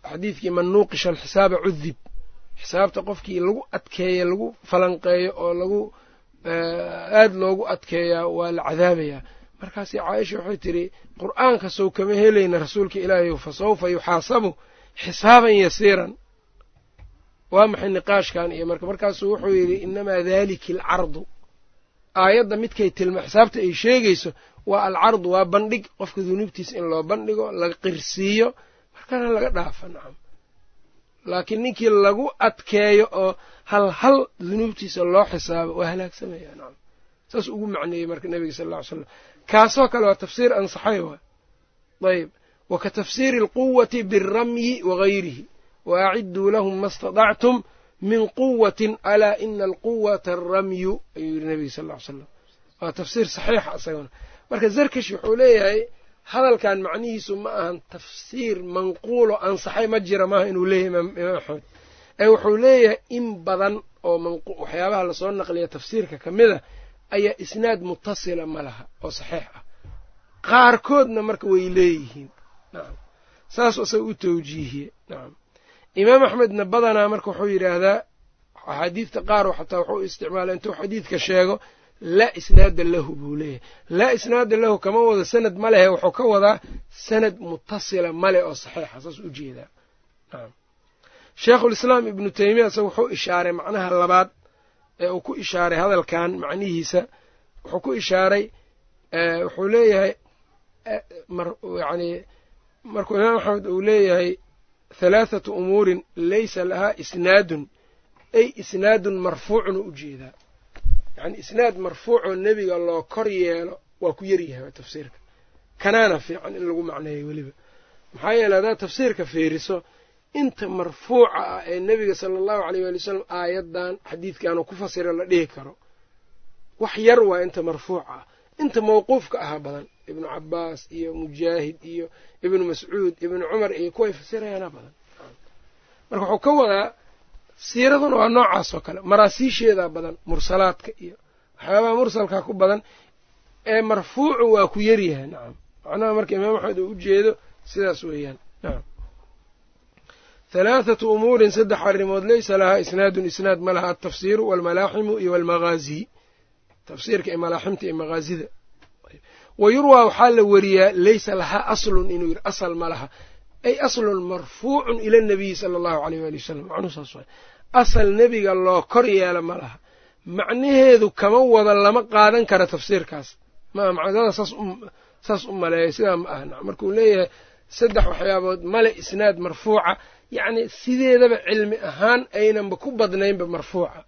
xadiidkii man nuuqisha alxisaaba cudib xisaabta qofkii lagu adkeeya lagu falanqeeyo oo lagu aada loogu adkeeyaa waa la cadaabayaa markaasi caaisha waxay tidhi qur'aanka sow kama helayna rasuulka ilaahay fa sawfa yuxaasabu xisaaban yasiiran waa maxay niqaashkan iyo marka markaasuu wuxuu yidhi inamaa dalika alcardu aayadda midkay tilma xisaabta ay sheegayso waa alcardu waa bandhig. Qofka dunuubtiisa in loo bandhigo laga qirsiiyo markana laga dhaafa nacam. Laakiin ninkii lagu adkeeyo oo hal hal dunuubtiisa loo xisaabo waa halaagsamaya nacam. Saas ugu macneeyey marka nebiga sal alla ly slam kaasoo kale waa tafsiir ansaxay waay ayb wa ka tafsiiri alquwati biramyi wagayrihi wa acidduu lahum ma stadactum min quwatin alaa ina alquwata alramyu ayuu yidhi nebiga sal ly slam waa tafsiir saxiixa isaguna. Marka zarkash wuxuu leeyahay hadalkan macnihiisu ma ahan tafsiir manquulo ansaxay ma jira maaha inuu leeyahay imaam axmed. Ee wuxuu leeyahay in badan oo waxyaabaha la soo naqliya tafsiirka ka mid a ayaa isnaad mutasila ma laha oo saxiix ah. Qaarkoodna marka way leeyihiin. Nacam saasuu isaga u tawjiihiye. Nacam imaam axmedna badanaa marka wuxuu yidhaahdaa axaadiidta qaar xataa wuxuu isticmaala intuu xadiidka sheego laa isnaada lahu buu leeyahay. Laa isnaada lahu kama wado sanad ma lehe wuxuu ka wadaa sanad mutasila male oo saxiixa saas u jeedaa. Nacam sheikhulislaam ibnu teymiya isaga wuxuu ishaaray macnaha labaad ee uu ku ishaaray hadalkan macnihiisa. Wuxuu ku ishaaray wuxuu leeyahay yani markuu imaam axmed uu leeyahay halaathatu umuurin laysa lahaa isnaadun ay isnaadun marfuucun u u jeedaa yacni isnaad marfuucoo nebiga loo kor yeelo waa ku yaryahay tafsiirka kanaana fiican in lagu macneeyo weliba maxaa yeele haddaad tafsiirka fiiriso inta marfuuca ah ee nebiga sala allahu aleyh waali wasalam aayaddan xadiidkanuu ku fasira la dhihi karo wax yar waa inta marfuuca ah inta mawquufka aha badan ibnu cabaas iyo mujaahid iyo ibnu mascuud ibnu cumar iyo kuway fasirayaana badan marka wuxuu ka wadaa siiraduna waa noocaas oo kale maraasiisheedaa badan mursalaadka iyo waxyaabaha mursalkaa ku badan ee marfuucu waa ku yaryahay nacam macnaha marka imaam axmed uu ujeedo sidaas weeyaan nacam halaathatu umuurin saddex arrimood leysa lahaa isnaadun isnaad ma laha altafsiiru waalmalaaximu iyo waalmagaazi tafsiirka iyo iyo maqaazida wa yurwaa waxaa la weriyaa leysa lahaa aslun inuu yidhi asal ma laha. Ay aslun marfuucun ila nabiyi sala allahu aleyh waali wasalam macnuhu saas waay. Asal nebiga loo kor yeela ma laha. Macnaheedu kama wada lama qaadan kara tafsiirkaas. Maa macdada saas u maleeya sidaa ma ahna. Markuu leeyahay saddex waxyaabood male isnaad marfuuca. Yacni sideedaba cilmi ahaan aynanba ku badnaynba marfuuca.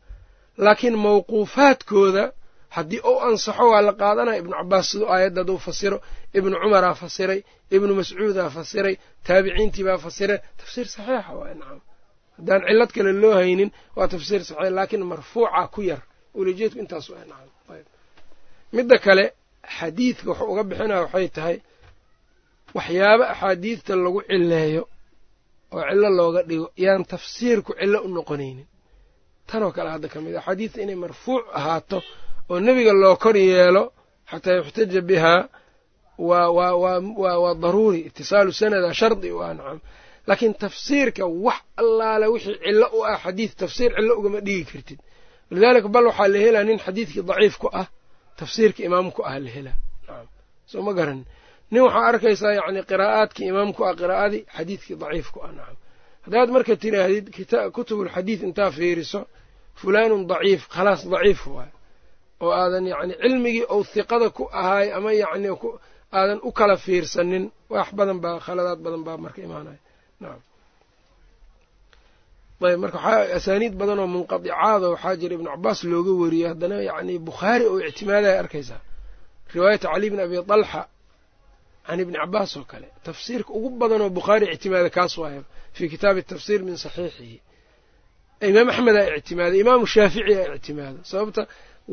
Laakiin mawquufaadkooda haddii uu ansaxo waa la qaadanaya. Ibnu cabaas siduu aayadda hadduu fasiro ibnu cumaraa fasiray ibnu mascuudaa fasiray taabiciintii baa fasiray. Tafsiir saxiixa waay nacam haddaan cillad kale loo haynin waa tafsiir saxiix laakiin marfuuca ku yar. Ulajeedku intaas waay nacam midda kale xadiidka wuxuu uga bixinaya waxay tahay waxyaabo axaadiidta lagu cileeyo oo cillo looga dhigo yaan tafsiirku cillo u noqonaynin. Tanoo kale hadda ka mid a axaadiidta inay marfuuc ahaato oo nebiga loo kor yeelo xataa yuxtaja bihaa waa waa waa waa waa daruuri itisaalu sanada shardi u ah nacam. Laakiin tafsiirka wax allaale wixii cillo u ah xadiid tafsiir cillo ugama dhigi kartid. Walidaalika bal waxaa la helaa nin xadiidkii daciif ku ah tafsiirka imaam ku ah la helaa. Nacam. Soo ma garan. Nin waxaa arkaysaa yacni qiraa'aadkii imaam ku ah qiraa'adii xadiidkii daciif ku ah nacam. Haddaad marka tiraahdid kutubulxadiid intaa fiiriso fulaanun daciif khalaas daciif waay oo aadan yacni cilmigii ou hiqada ku ahaay ama yacni aadan u kala fiirsanin. Wax badan baa khaladaad badan baa marka imaanaya. Nacam ayb marka waxaa asaaniid badan oo munqadicaada waxaa jira ibnu cabaas looga wariyey haddana yacni bukhaari oo ictimaadaya arkaysaa. Riwaayata cali bni abi talxa can ibni cabaas oo kale. Tafsiirka ugu badan oo bukhaari ictimaada kaas waaya fii kitaabi tafsiir min saxiixihi. Imaam axmed aa ictimaaday imaamu shaafici aa ictimaado sababta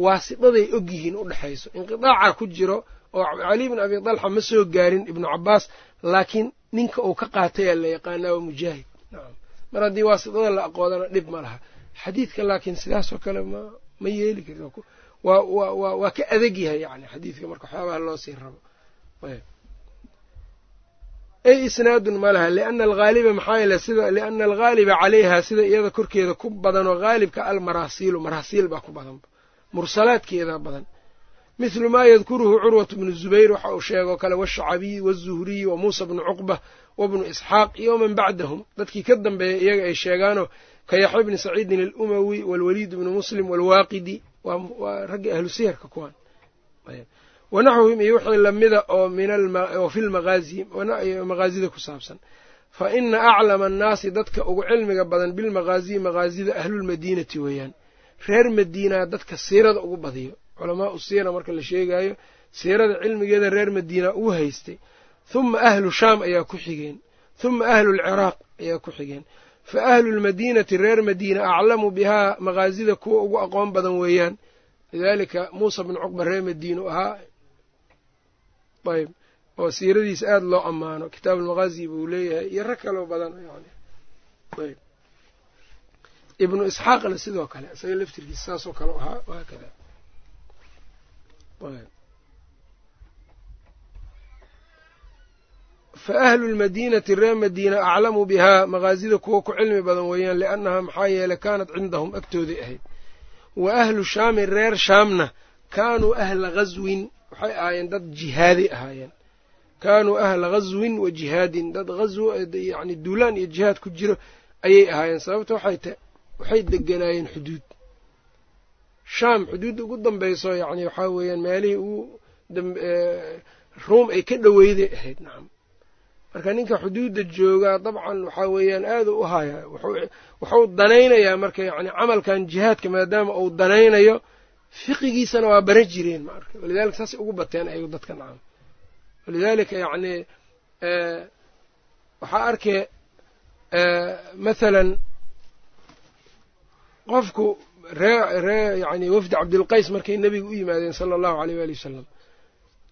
waasidaday og yihiin u dhexayso inqidaaca ku jiro oo cali bn abi talxa ma soo gaarin ibnu cabaas laakiin ninka uu ka qaatayaa la yaqaanaa waa mujaahid. Mar haddii waasidada la aqoodana dhib ma laha. Xadiidka laakiin sidaasoo kale ma yeeli karti waa wa waa ka adag yahay yani xadiidka marka waxyaabaha loo sii rabo. Ay isnaadun ma laha liana alghaaliba maxaa yeele sida liana alghaaliba calayha sida iyada korkeeda ku badan oo haalibka almaraasiilu maraasiil baa ku badanba mursalaadkeeda badan. Mithlu maa yadkuruhu curwatu bnu zubayr waxa uu sheegoo kale washacabiy wazuhriy wa muusa bnu cuqba wabnu isxaaq iyo man bacdahum. Dadkii ka dambeeya iyaga ay sheegaanoo ka yaxya bni saciidin alumawi walwaliid bnu muslim walwaaqidi waa raggii ahlu siyarka kuwan. Wanaxwihim iyo wixii lamida oo oo fi lmaqaazi maqaazida ku saabsan. Fa ina aclama annaasi dadka ugu cilmiga badan bilmaqaaziyi maqaazida ahlulmadiinati weeyaan reer madiinaa dadka siirada ugu badiyo. Culamaau siira marka la sheegaayo siirada cilmigeeda reer madiina ugu haystay. Huma ahlu shaam ayaa ku xigeen. Huma ahlu lciraaq ayaa ku xigeen. Fa ahlu lmadiinati reer madiina aclamu bihaa maqaazida kuwa ugu aqoon badan weeyaan. Lidaalika muusa bnu cuqba reer madiinu ahaa ayb oo siiradiisa aada loo ammaano. Kitaab almaqaazi buu leeyahay iyo rag kaloo badan ayb ibnu isxaaqna sidoo kale isaga laftirkiisa saasoo kale ahaa wahaakada fa ahlu lmadiinati reer madiina aclamu bihaa maqaazida kuwa ku cilmi badan weeyaan liannahaa maxaa yeeley kaanat cindahum agtooday ahayd. Wa ahlu shaami reer shaamna kaanuu ahla ghaswin waxay ahaayeen dad jihaadi ahaayeen. Kaanuu ahla ghaswin wa jihaadin dad haswo yani duulaan iyo jihaad ku jiro ayay ahaayeen sababta waxay ta waxay deganaayeen xuduud. Shaam xuduudda ugu dambayso yani waxaa weeyaan meelihii ugu ruum ay ka dhoweyday ahayd nacam marka ninka xuduudda joogaa dabcan waxaa weeyaan aaduu u hayaa wuxuu danaynayaa marka yani camalkan jihaadka maadaama uu danaynayo fiqigiisana waa bara jireen ma arka walidalika saasay ugu bateen ayagu dadka nacam walidaalika yacni waxaa arkee mathalan qofku ree ree yani wafdi cabdilqays markay nebiga u yimaadeen sala allahu aleyh waali wasalam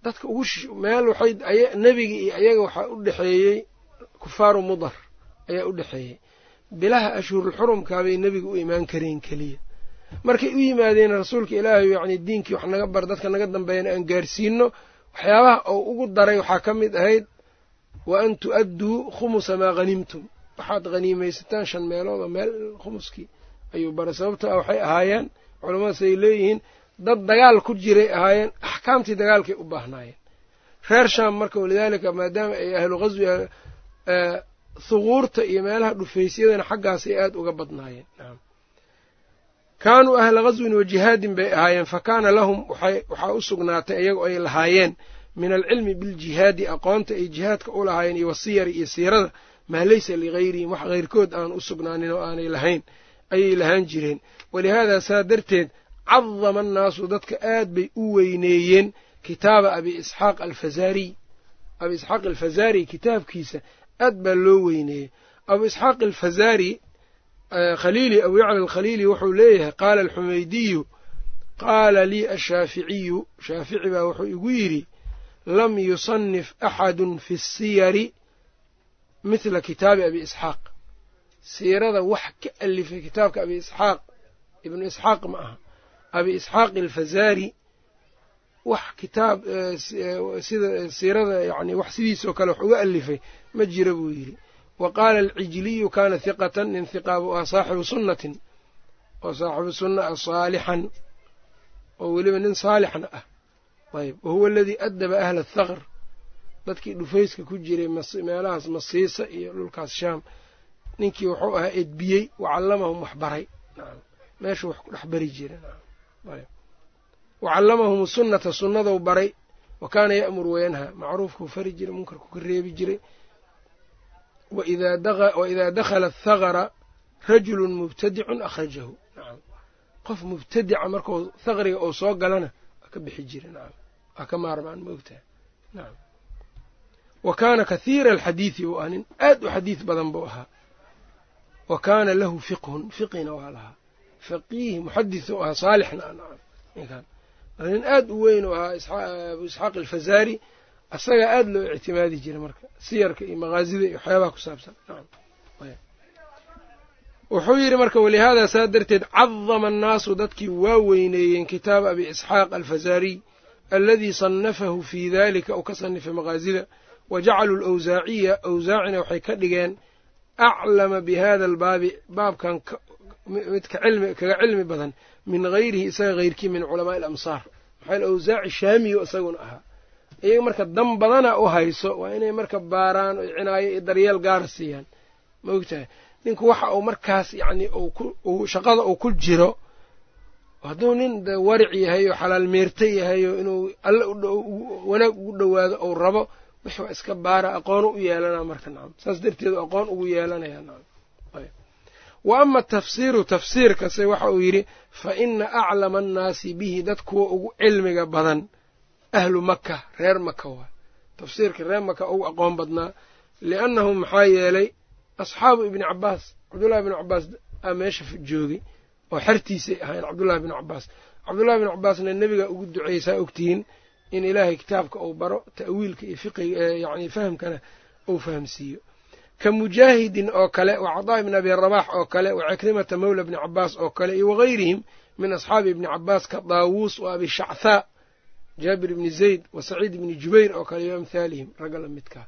dadka ugu meel waxay nebiga iyo ayaga waxaa u dhexeeyey kufaaru mudar ayaa u dhexeeyey bilaha ashhurulxurumkaabay nebiga u imaan kareen keliya. Markay u yimaadeen rasuulka ilaahay yacni diinkii wax naga bar dadka naga dambeeyana aan gaarsiino waxyaabaha oo ugu daray waxaa ka mid ahayd wa an tu'adduu khumusa maa hanimtum waxaad haniimaysataan shan meelood oo meel khumuskii ayuu baray sababto ah waxay ahaayeen culamadaas ay leeyihiin dad dagaal ku jiray ahaayeen axkaamtii dagaalkay u baahnaayeen. Reer shaam marka walidaalika maadaama ay ahlu ghaswi huquurta iyo meelaha dhufaysyadana xaggaasay aada uga badnaayeen. Kaanuu ahla ghaswin wa jihaadin bay ahaayeen fa kaana lahum waxaa u sugnaatay iyagoo ay lahaayeen min alcilmi biljihaadi aqoonta ay jihaadka u lahaayeen iyo wasiyari iyo siirada maa leysa ligayrihim wax keyrkood aan u sugnaanin oo aanay lahayn ayay lahaan jireen. Walihaada saa darteed cadama annaasu dadka aad bay u weyneeyeen kitaaba abi isxaaq alfazariy abi isxaaq alfazari kitaabkiisa aad baa loo weyneeyey. Abu isxaaq alfazari khaliili abu yacla alkhaliili wuxuu leeyahay qaala alxumaydiyu qaala lii ashaaficiyu shaafici baa wuxuu igu yidhi lam yusanif axadun fi siyari mithla kitaabi abi isxaaq siirada wax ka alifay kitaabka abi isxaaq ibnu isxaaq ma aha. Abi isxaaq alfazari wax kitaab sida siirada yani wax sidiisoo kale wax uga alifay ma jira buu yidhi. Wa qaala alcijliyu kaana hiqatan nin hiqaa buu ah saaxibu sunnatin oo saaxibu sunna ah saalixan oo weliba nin saalixna ah. Ayb wahuwa aladii addaba ahla athaqr dadkii dhufayska ku jiray meelahaas masiisa iyo dhulkaas shaam ninkii wuxuu ahaa edbiyey wa callamahum wax baray. Meeshuu wax ku dhex bari jira wa callamahum sunnata sunnadou baray. Wa kaana ya'mur wayanha macruufkuu fari jiray munkarku ka reebi jiray. Waidaa dakhala athaqara rajulun mubtadicun akhrajahu. Qof mubtadica markuu thaqriga uu soo galana waa ka bixi jira nacam waa ka maarmaan moogtaha nacam wa kaana kathiira alxadiidi uu ah nin aad u xadiid badan buu ahaa wa kaana lahu fiqhun fiqina waa lahaa. Faqiih muxadis ahaa saalixna nin aad u weyn u ahaa abu isxaaq alfazari asagaa aada loo ictimaadi jiray marka siyarka iyo maqaazida iyo waxyaabaha ku saabsan. Wuxuu yidhi marka walihaada saa darteed cadama annaasu dadkii waa weyneeyeen kitaaba abi isxaaq alfazaariy aladii sannafahu fii dalika uu ka sanifay maqaasida wa jacaluu alawsaaciya awsaacina waxay ka dhigeen aclama bi hada albaabi baabkan midka cilmi kaga cilmi badan min hayrihi isaga hayrkii min culamaai alamsaar maxaa awsaaci shaamiyo isaguna ahaa iyaga marka dan badana u hayso waa inay marka baaraan o cinaayo iyo daryeel gaara siiyaan ma ogtahay ninku waxa uu markaas yacni shaqada uu ku jiro hadduu nin waric yahay oo xalaal meerta yahay oo inuu alle wanaag ugu dhowaado ou rabo wix waa iska baara aqoonu u yeelanaa marka nacam saas darteedu aqoon ugu yeelanaya nacam wa ama tafsiiru tafsiirkase waxa uu yidhi fa ina aclama annaasi bihi dad kuwa ugu cilmiga badan ahlu maka reer maka waa. Tafsiirka reer maka ugu aqoon badnaa liannahum maxaa yeelay asxaabu ibni cabaas cabdullahi bni cabaas aa meesha joogay oo xertiisay ahayn cabdullahi bni cabaas cabdullahi bni cabaasna nebiga ugu duceysaa ogtihiin in ilaahay kitaabka uu baro ta'wiilka iyo fiqiga yani fahamkana uu fahamsiiyo. Ka mujaahidin oo kale wa cadaa ibni abi rabax oo kale wa cikrimata mawla bni cabaas oo kale iyo wahayrihim min asxaabi ibni cabaas ka daawuus wa abi shacthaa jaabir ibni zayd wa saciid ibni jubayr oo kale iyo amhaalihim ragga la midkaa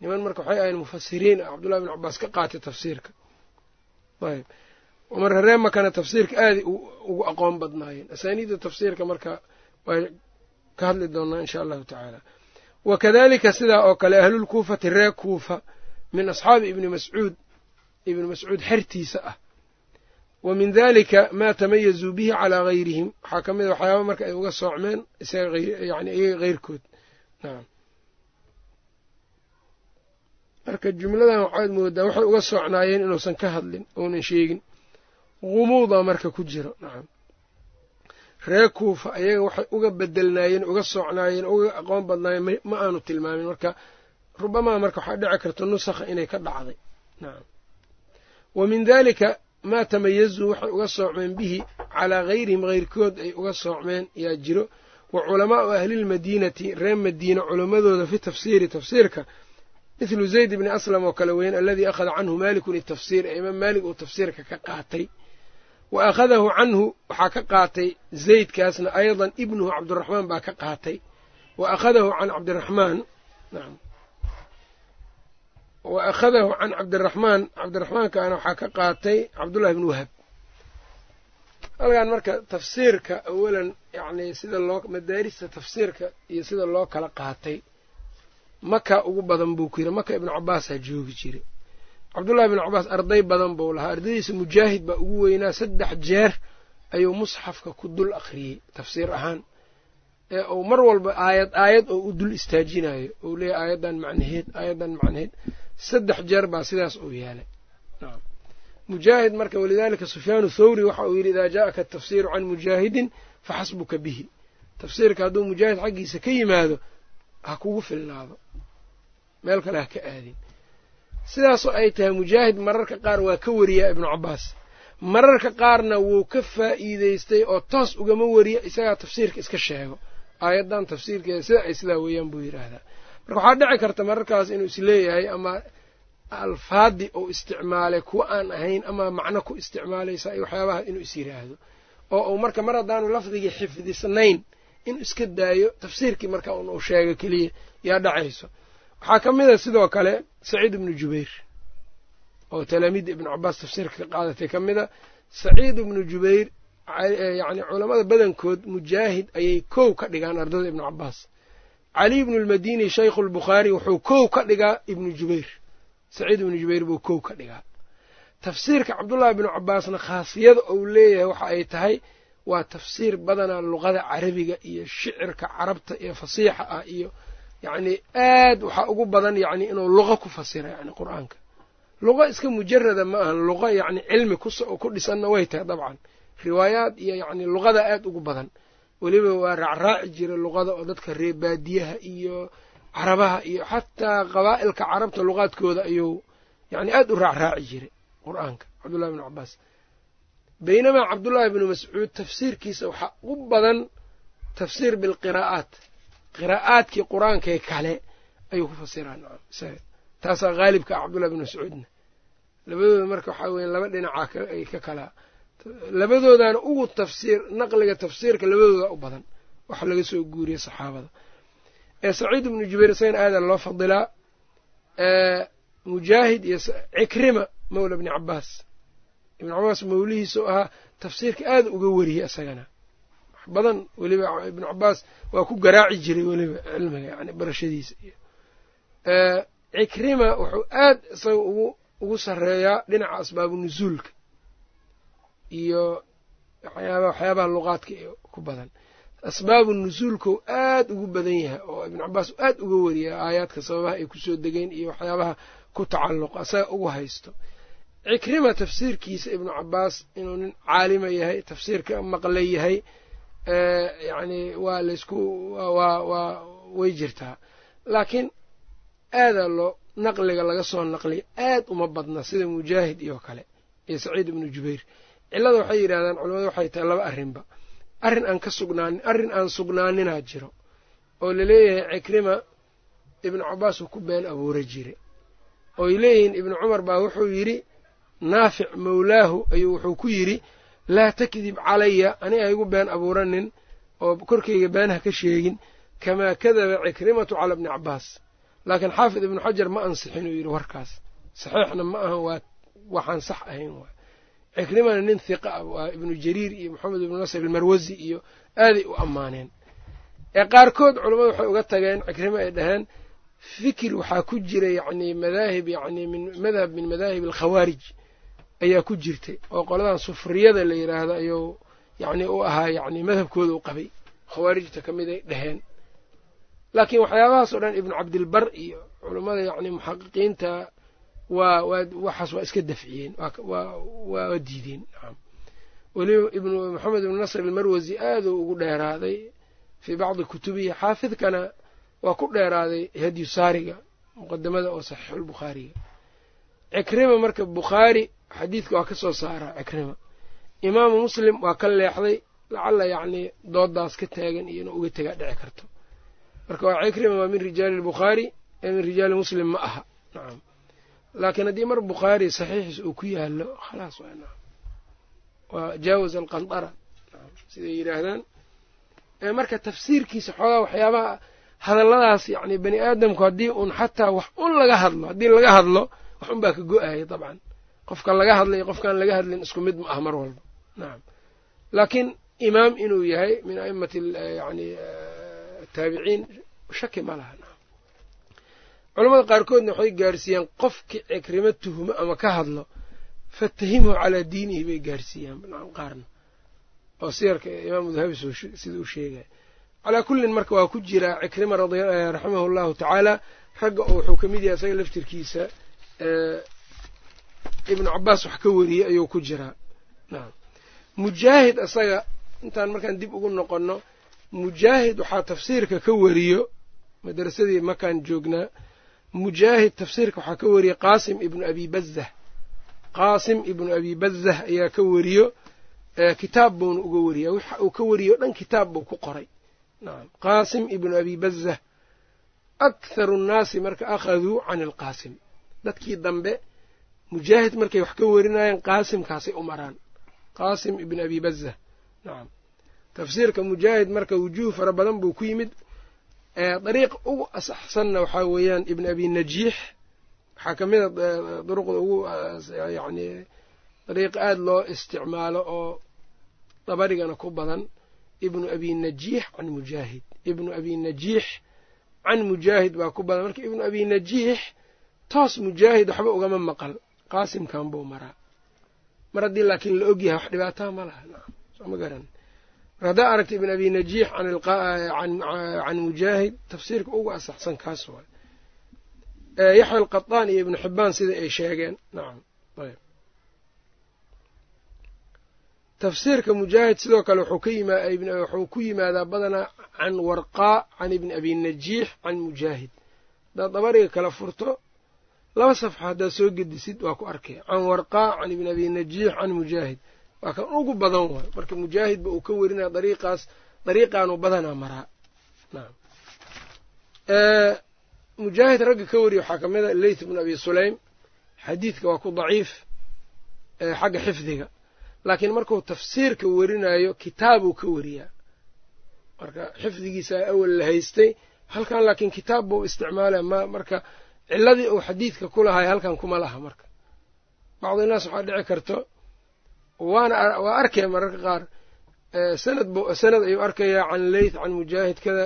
niman marka waxay ahayn mufasiriin ah cabdullahi bn cabaas ka qaatay tafsiirka. Ayb marka ree makana tafsiirka aaday ugu aqoon badnaayeen. Asaaniidda tafsiirka marka ka hadli doonaa insha allahu tacaala. Wa kadalika sidaa oo kale ahlulkuufati ree kuufa min asxaabi ibni mascuud ibni mascuud xertiisa ah. Wa min dalika maa tamayazuu bihi calaa gayrihim. Waxaa ka mid a waxyaaba marka ay uga soocmeen yani iyaga heyrkood nacam marka jumladan waxaad moodaa waxay uga soocnaayeen inuusan ka hadlin ounan sheegin. Gumuuda marka ku jiro. Nacam ree kuufa ayaga waxay uga bedelnaayeen uga soocnaayeen uga aqoon badnaayeen ma aanu tilmaamin. Marka rubamaa marka waxaa dhici karta nusakha inay ka dhacday. Nacam wa min dalika maa tamayazuu waxay uga soocmeen bihi calaa gayrihim hayrkood ay uga soocmeen yaa jiro. Wa culamaau ahlilmadiinati ree madiina culammadooda fi tafsiiri tafsiirka. Mithlu zayd bni aslam oo kale weyn aladii akhada canhu maalikun itafsiir ee imaam maalik uu tafsiirka ka qaatay wa akhadahu canhu waxaa ka qaatay zaydkaasna aydan ibnuhu cabdiraxmaan baa ka qaatay. Wa akhadahu can cabdiraxmaan wa akhadahu can cabdiraxmaan cabdiraxmaankaana waxaa ka qaatay cabdullahi bni wahab. Halkan marka tafsiirka awalan yacni sida loo madaarista tafsiirka iyo sida loo kala qaatay maka ugu badan buu ku yiri maka ibnu cabaasaa joogi jiray cabdullahi ibnu cabaas arday badan buu lahaa. Ardaydiisa mujaahid baa ugu weynaa. Saddex jeer ayuu musxafka ku dul akhriyey tafsiir ahaan. Ee uu mar walba aayad aayad oo u dul istaajinayo ou leeyahy aayaddan macnaheed aayaddan macnaheed. Saddex jeer baa sidaas uu yeelay mujaahid marka walidaalika sufyaanu thawri waxa uu yidhi idaa jaa'aka atafsiiru can mujaahidin faxasbuka bihi. Tafsiirka hadduu mujaahid xaggiisa ka yimaado ha kugu filnaado. Meel kale ha ka aadin sidaasoo ay tahay mujaahid mararka qaar waa ka wariyaa ibnu cabbaas. Mararka qaarna wuu ka faa'iideystay oo toos ugama wariya isagaa tafsiirka iska sheego. Aayaddan tafsiirkeeda sida ay sidaa weeyaan buu yidhaahdaa. Marka waxaa dhici karta mararkaas inuu is leeyahay ama alfaadii uu isticmaalay kuwa aan ahayn ama macno ku isticmaalaysa iyo waxyaabaha inuu is yidhaahdo. Oo uu marka mar haddaanu lafdigii xifdisnayn inuu iska daayo tafsiirkii marka un uu sheego keliya yaa dhacayso waxaa ka mid a sidoo kale saciid ibnu jubayr oo talaamiidda ibnu cabaas tafsiirka ka qaadatay ka mid a. Saciid ibnu jubayr yacni culammada badankood mujaahid ayay kow ka dhigaan ardada ibnu cabaas cali ibnu lmadini shaykhu lbukhaari wuxuu kow ka dhigaa ibnu jubayr. Saciid ibnu jubayr buu kow ka dhigaa. Tafsiirka cabdullahi ibnu cabaasna khaasiyada uu leeyahay waxa ay tahay waa tafsiir badanaa luqada carabiga iyo shicirka carabta iyo fasiixa ah iyo yacni aad waxaa ugu badan yacni inuu luqo ku fasira yani qur'aanka. Luqo iska mujarada ma ahan luqo yacni cilmi ku dhisanna way tahay dabcan. Riwaayaad iyo yacni luqada aad ugu badan. Weliba waa raacraaci jira luqada oo dadka reer baadiyaha iyo carabaha iyo xataa qabaa'ilka carabta luqaadkooda ayuu yacni aad u raacraaci jiray qur'aanka. Cabdullahi ibnu cabaas baynamaa cabdullaahi ibnu mascuud tafsiirkiisa waxaa u badan tafsiir bilqiraa'aat qiraa'aadkii qur'aankee kale ayuu ku fasiraa nacam taasaa haalibka ah cabdullahi ibnu mascuudna. Labadooda marka waxaa weya laba dhinacaa ay ka kalaa labadoodaana ugu tafsiir naqliga tafsiirka labadooda u badan. Waxa laga soo guuriyey saxaabada. Ee saciid ibnu jubayr isagana aadaa loo fadilaa mujaahid iyo cikrima mawla ibni cabaas ibni cabaas mawlihiisau ahaa tafsiirka aada uga wariyey isagana badan weliba ibnu cabaas waa ku garaaci jiray weliba cilmiga yani barashadiisa iyo cikrima wuxuu aad isaga ugu ugu sarreeyaa dhinaca asbaabu nusuulka iyo waxyaaba waxyaabaha luqaadka ku badan. Asbaabu nusuulkau aad ugu badan yahay oo ibnu cabaas aad uga wariya aayaadka sababaha ay ku soo degeen iyo waxyaabaha ku tacalluqa asaga ugu haysto. Cikrima tafsiirkiisa ibnu cabaas inuu nin caalima yahay tafsiirka maqla yahay yacni waa laysku waa waa way jirtaa. Laakiin aadaa loo naqliga laga soo naqliya aad uma badna sida mujaahid iyo kale iyo saciid ibnu jubayr. Cillada waxay yidhahdaan culamadu waxay tahay laba arrinba. Arrin aan ka sugnaanin arrin aan sugnaaninaa jiro oo la leeyahay cikrima ibnu cabaas uu ku been abuura jire ooy leeyihiin ibnu cumar baa wuxuu yidhi naafic mawlaahu ayuu wuxuu ku yidhi laa takdib calaya aniga igu been abuuranin oo korkayga beenaha ka sheegin kamaa kadaba cikrimatu cala bni cabaas laakiin xaafid ibnu xajar ma ansixin uu yidhi warkaas. Saxiixna ma ahan waa waxaan sax ahayn waay cikrimana nin hiqa ah waa ibnu jariir iyo maxamed ibnu nasr almarwasi iyo aaday u ammaaneen. Ee qaarkood culammadu waxay uga tageen cikrima ay dhaheen fikir waxaa ku jira yacni madaahib yacni min madhab min madaahib alkhawaarij ayaa ku jirtay oo qoladan sufriyada la yidhaahdo ayuu yacni u ahaa yacni madhabkooda u qabay khawaarijta ka mid ay dhaheen. Laakiin waxyaabahaas oo dhan ibnu cabdilbar iyo culammada yacni muxaqiqiinta waa waa waxaas waa iska dafciyeen waa diideen weliba ibnu maxamed ibnu nasr almarwasi aaduu ugu dheeraaday fii bacdi kutubihi xaafidkana waa ku dheeraaday hadyu saariga muqadamada oo saxiixulbukhaariga cikrima marka bukhaari xadiidka waa ka soo saaraa cikrima imaamu muslim waa ka leexday lacalla yacnii doodaas ka taagan iyo ina uga tegaa dhici karto. Marka waa cikrima waa min rijaali albukhaari ee min rijaali muslim ma aha. Nacam laakiin haddii mar bukhaari saxiixiis uu ku yaalo khalaas waa nacam waa jaawaz alqandara. Siday yidhaahdaan. Marka tafsiirkiisa xoogaa waxyaabaha hadalladaas yacni bani aadamku haddii un xataa wax un laga hadlo haddii laga hadlo wax un baa ka go'aya dabcan qofka laga hadlay qofkaan laga hadlin isku mid ma ah mar walba. Nacam laakiin imaam inuu yahay min aimati yani taabiciin shaki ma laha. Nacam culamada qaarkoodna waxay gaarsiiyaan qofkii cikrimo tuhumo ama ka hadlo fatahimhu calaa diinihi bay gaarsiiyaan nacam qaarna. Oo siyarka imaamu dahabi sida uu sheegaya calaa kullin marka waa ku jiraa cikrima raximahu llahu tacaala ragga oo wuxuu ka mid yahay isaga laftirkiisa ibnu cabaas wax ka wariyey ayuu ku jiraa. Mujaahid isaga intaan markaan dib ugu noqonno mujaahid waxaa tafsiirka ka wariyo madrasadii makaan joognaa mujaahid tafsiirka waxaa ka wariyey qaasim ibnu abi bazah qaasim ibnu abi bazah ayaa ka wariyo kitaab buuna uga wariyaa. Waxa uu ka wariyo dhan kitaab buu ku qoray. Qaasim ibnu abi bazah aktharu nnaasi marka akhaduu can alqaasim dadkii dambe mujaahid markay wax ka warinayeen qaasimkaasay u maraan qaasim ibn abi bazah nacam tafsiirka mujaahid marka wujuuh fara badan buu ku yimid dariiq ugu asaxsanna waxaa weeyaan ibn abi najiix waxaa ka mid a duruqda ugu yacni dariiq aada loo isticmaalo oo dabarigana ku badan ibnu abi najiix can mujaahid ibnu abi najiix can mujaahid baa ku badan marka ibnu abi najiix toos mujaahid waxba ugama maqal qaasimkan buu maraa. Mar haddii laakiin la ogyahay wax dhibaataa ma laha. Ma garan. Mar haddaa aragta ibn abi najiix can mujaahid tafsiirka ugu asaxsan kaas waay. Yaxya alqaطaan iyo ibnu xibaan sida ay sheegeen. Nacam ayb tafsiirka mujaahid sidoo kale wuxuu ku yimaadaa badanaa can warqaa can ibni abi najiix can mujaahid. Haddaad dabariga kala furto laba safxa haddaad soo gedisid waa ku arkay. Can warqaa can ibni abi najiix can mujaahid. Waa kan ugu badan waay. Marka mujaahidba uu ka werinaya dariiqaas dariiqaanu badanaa maraa. Nacam mujaahid ragga ka wariya waxaa ka mid a leyth ibnu abi sulaym. Xadiidka waa ku daciif xagga xifdiga. Laakiin markuu tafsiirka werinayo kitaabuu ka weriyaa marka xifdigiisaa awal la haystay halkan laakiin kitaab buu isticmaalaya ma marka ciladii uu xadiidka ku lahay halkan kuma laha marka. Bacdi naas waxaa dhici karto waana waa arkaya mararka qaar sanad b sanad ayuu arkayaa can leyth can mujaahid kada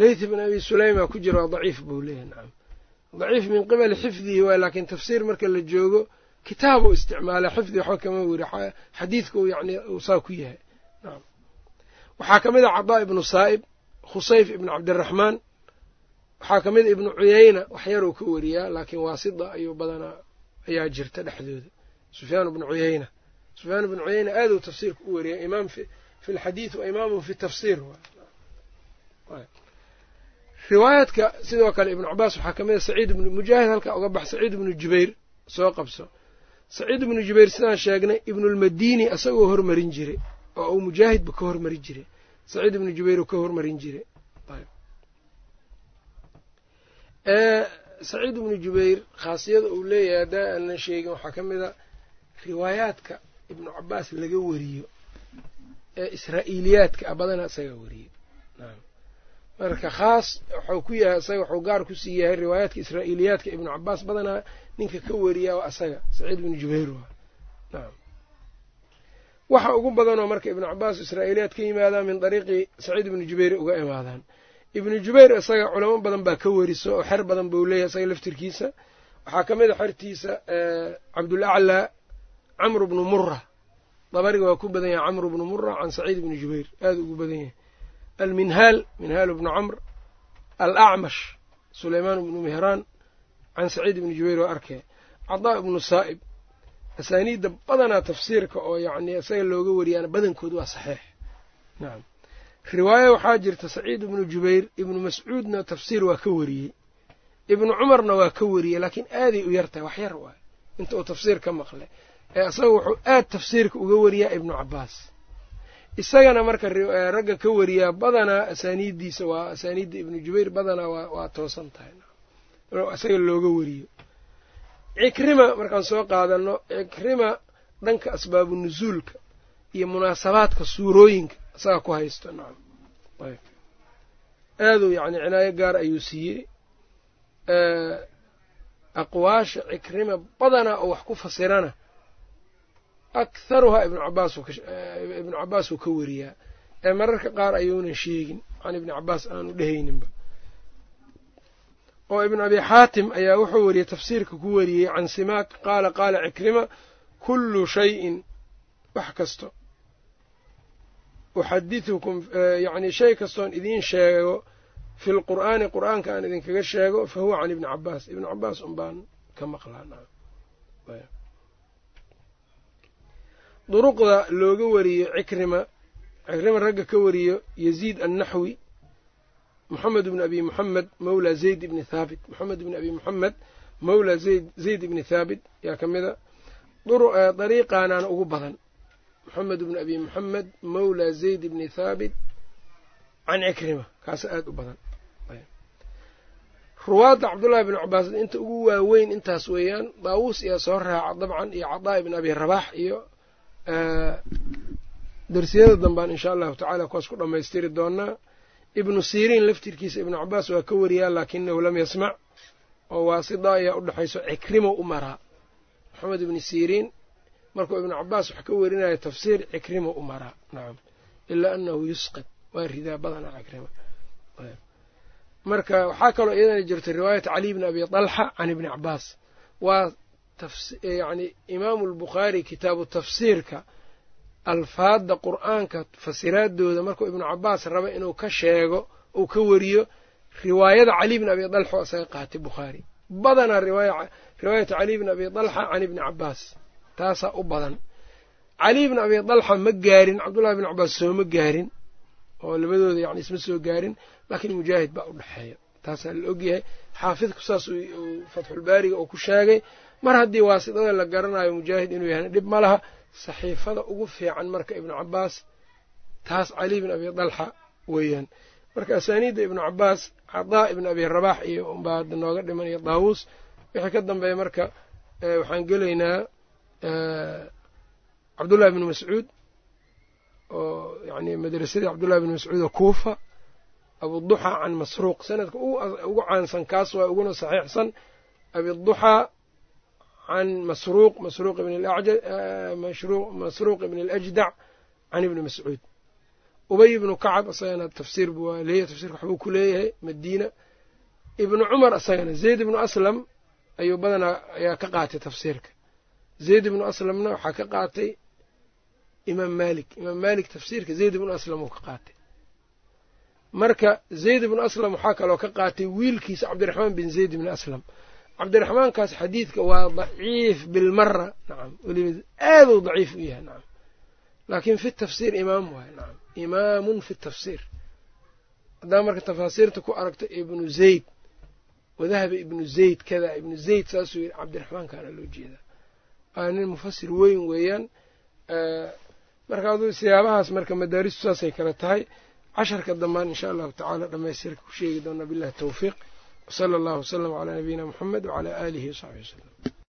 leyth ibn abi sulayma ku jira waa daciif buu leeyahy nacam daciif min qibali xifdihi waay laakiin tafsiir marka la joogo kitaabuu isticmaalaa xifdi waxba kama weri xadiidka uu yani uu saa ku yahay nacam waxaa ka mid a cadaa ibnu saa'ib khusayf ibnu cabdiraxmaan waxaa ka mid a ibnu cuyayna wax yaruu ka weriyaa laakiin waasida ayuu badanaa ayaa jirta dhexdooda. Sufyaan ibnu cuyayna sufyaan ibnu cuyayna aaduu tafsiirka u weriyaa imaam fi lxadiid wa imaamun fi tafsiir riwaayaadka sidoo kale ibnu cabaas waxaa ka mid a saciid ibnu mujaahid halkaa uga bax saciid ibnu jubayr soo qabso. Saciid ibnu jubayr sidaan sheegnay ibnulmadini isagoo hormarin jiray oo uu mujaahidba ka hormarin jiray. Saciid ibnu jubayr uu ka hormarin jiray saciid ibnu jubayr khaasiyada uu leeyahay haddaa aanan sheegin waxaa ka mid a riwaayaadka ibnu cabaas laga wariyo ee israa'iiliyaadka a badana isagaa wariyo. Marka khaas waxau ku yahay isaga waxuu gaar ku sii yahay riwaayaadka israa'iiliyaadka ibnu cabaas badanaa ninka ka wariyaa waa asaga saciid ibnu jubayr waa. Nacam waxa ugu badanoo marka ibnu cabaas israa'iiliyaad ka yimaadaan min dariiqi saciid ibnu jubayr uga imaadaan ibnu jubayr isaga culamo badan baa ka weriso oo xer badan buu leeyahay isaga laftirkiisa. Waxaa ka mid a xertiisa cabdulaclaa camru bnu mura dabariga waa ku badan yahay camru bnu mura can saciid ibni jubayr aada ugu badan yahay. Alminhaal minhaal bnu camr. Alacmash sulaymaan bnu mehraan can saciid ibni jubayr waa arkaya cadaa ibnu saa'ib asaaniidda badanaa tafsiirka oo yacni isaga looga wariyaana badankood waa saxiix. Nacam riwaayo waxaa jirta saciid ibnu jubayr ibnu mascuudna tafsiir waa ka wariyey ibnu cumarna waa ka wariyey laakiin aaday u yartahay wax yar waay. Inta uu tafsiir ka maqlay. Ee isaga wuxuu aad tafsiirka uga wariyaa ibnu cabaas isagana marka ragga ka wariyaa badanaa asaaniiddiisa waa asaaniidda ibnu jubayr badanaa waa toosan tahay. Isaga looga wariyo. Cikrima markaan soo qaadano cikrima dhanka asbaabu nusuulka iyo munaasabaadka suurooyinka isaga ku haysto nacam. Ayb. Aaduu yacni cinaayo gaar ayuu siiyey. Aqwaasha cikrima badanaa oo wax ku fasirana akharuhaa ibnu cabaas ibnu cabaas uu ka wariyaa. Ee mararka qaar ayuunan sheegin can ibni cabaas aanu dhehayninba oo ibnu abi xaatim ayaa wuxuu wariyey tafsiirka ku wariyey can simaak qaala qaala cikrima kullu shayin wax kasto uxadidukum yacni shay kastoon idiin sheego fi lqur'aani qur'aanka aan idinkaga sheego fa huwa can ibni cabaas ibnu cabaas un baan ka maqlaa duruqda looga wariyo cikrima cikrima ragga ka wariyo yaziid annaxwi moxamed ibni abi moxamed mawla zayd ibni thaabit moxamed ibni abi moxamed mawla zayd ibni thaabit yaa ka mida dariiqaanaana ugu badan moxamed ibni abi moxamed mawla zayd ibni thaabit can cikrima kaasa aada u badan. Ruwaadda cabdullaahi bn cabaas inta ugu waaweyn intaas weeyaan daawuus ayaa soo raaca dabcan iyo cadaa ibn abi rabax iyo darsiyada dambaan insha allahu tacala kuwaas ku dhammaystiri doonaa ibnu siriin laftirkiisa ibnu cabaas waa ka wariyaa laakinahu lam yasmac oo waasida ayaa u dhexayso cikrimo u maraa. Maxamed ibni siriin markuu ibnu cabaas wax ka warinayo tafsiir cikrimo u maraa nacam ilaa anahu yusqid waa ridaa badana cikrima. Marka waxaa kaloo iyadana jirta riwaayat cali bni abi talxa can ibni cabaas waa yani imaamu lbukhaari kitaabu tafsiirka alfaadda qur'aanka fasiraadooda markuu ibnu cabaas raba inuu ka sheego uu ka wariyo riwaayada cali bni abi dalxa oo isaga qaatay bukhaari badanaa riwaayata cali bni abi dalxa can ibni cabaas taasaa u badan. Cali bni abi dalxa ma gaarin cabdullahi bni cabaas sooma gaarin oo labadooda yani isma soo gaarin laakiin mujaahid baa u dhexeeya. Taasaa la ogyahay xaafidku saas fatxulbaariga uu ku sheegay mar haddii waasidada la garanayo mujaahid inuu yahayna dhib ma laha. Saxiifada ugu fiican marka ibnu cabaas taas cali bn abi dalxa weeyaan. Marka asaaniidda ibnu cabaas cadaa ibn abi rabax iyo unbaa hadda nooga dhiman iyo daawuus wixii ka dambeeya marka waxaan gelaynaa cabdullahi bni mascuud oo yani madrasadii cabdullahi bni mascuud oo kuufa abuduxaa can masruuq. Sanadka ugu caansan kaas waa uguna saxiixsan abiduxaa can masruuq masruuq masruuq ibn alajdac can ibni mascuud ubay ibnu kacab isagana tafsiir bu waa leeyahy tafsirka waxbuu ku leeyahay madiina. Ibnu cumar isagana zayd ibnu aslam ayuu badanaa ayaa ka qaatay tafsiirka zayd ibnu aslamna waxaa ka qaatay imaam malik. Imaam malik tafsiirka zayd ibnu aslam uu ka qaatay. Marka zayd ibnu aslam waxaa kaloo ka qaatay wiilkiisa cabdiraxmaan bin zayd ibni aslam. Cabdiraxmaankaas xadiidka waa daciif bilmara nacam weliba aaduu daciif u yahay nacam laakiin fi tafsiir imaam waay nacam imaamun fi tafsiir. Haddaa marka tafaasiirta ku aragto ibnu zayd wadahaba ibnu zayd kada ibnu zayd saasuu yidhi cabdiraxmaankaana loo jeedaa nin mufasir weyn weeyaan. Marka aduu siyaabahaas marka madaaristu saasay kala tahay casharka dambaan insha allahu tacaala dhamaystirka ku sheegi doona billahi tawfiiq. Wsala allahu wasalam calaa nabiyina muxamed wacalaa aalihi wasaxbi wasalam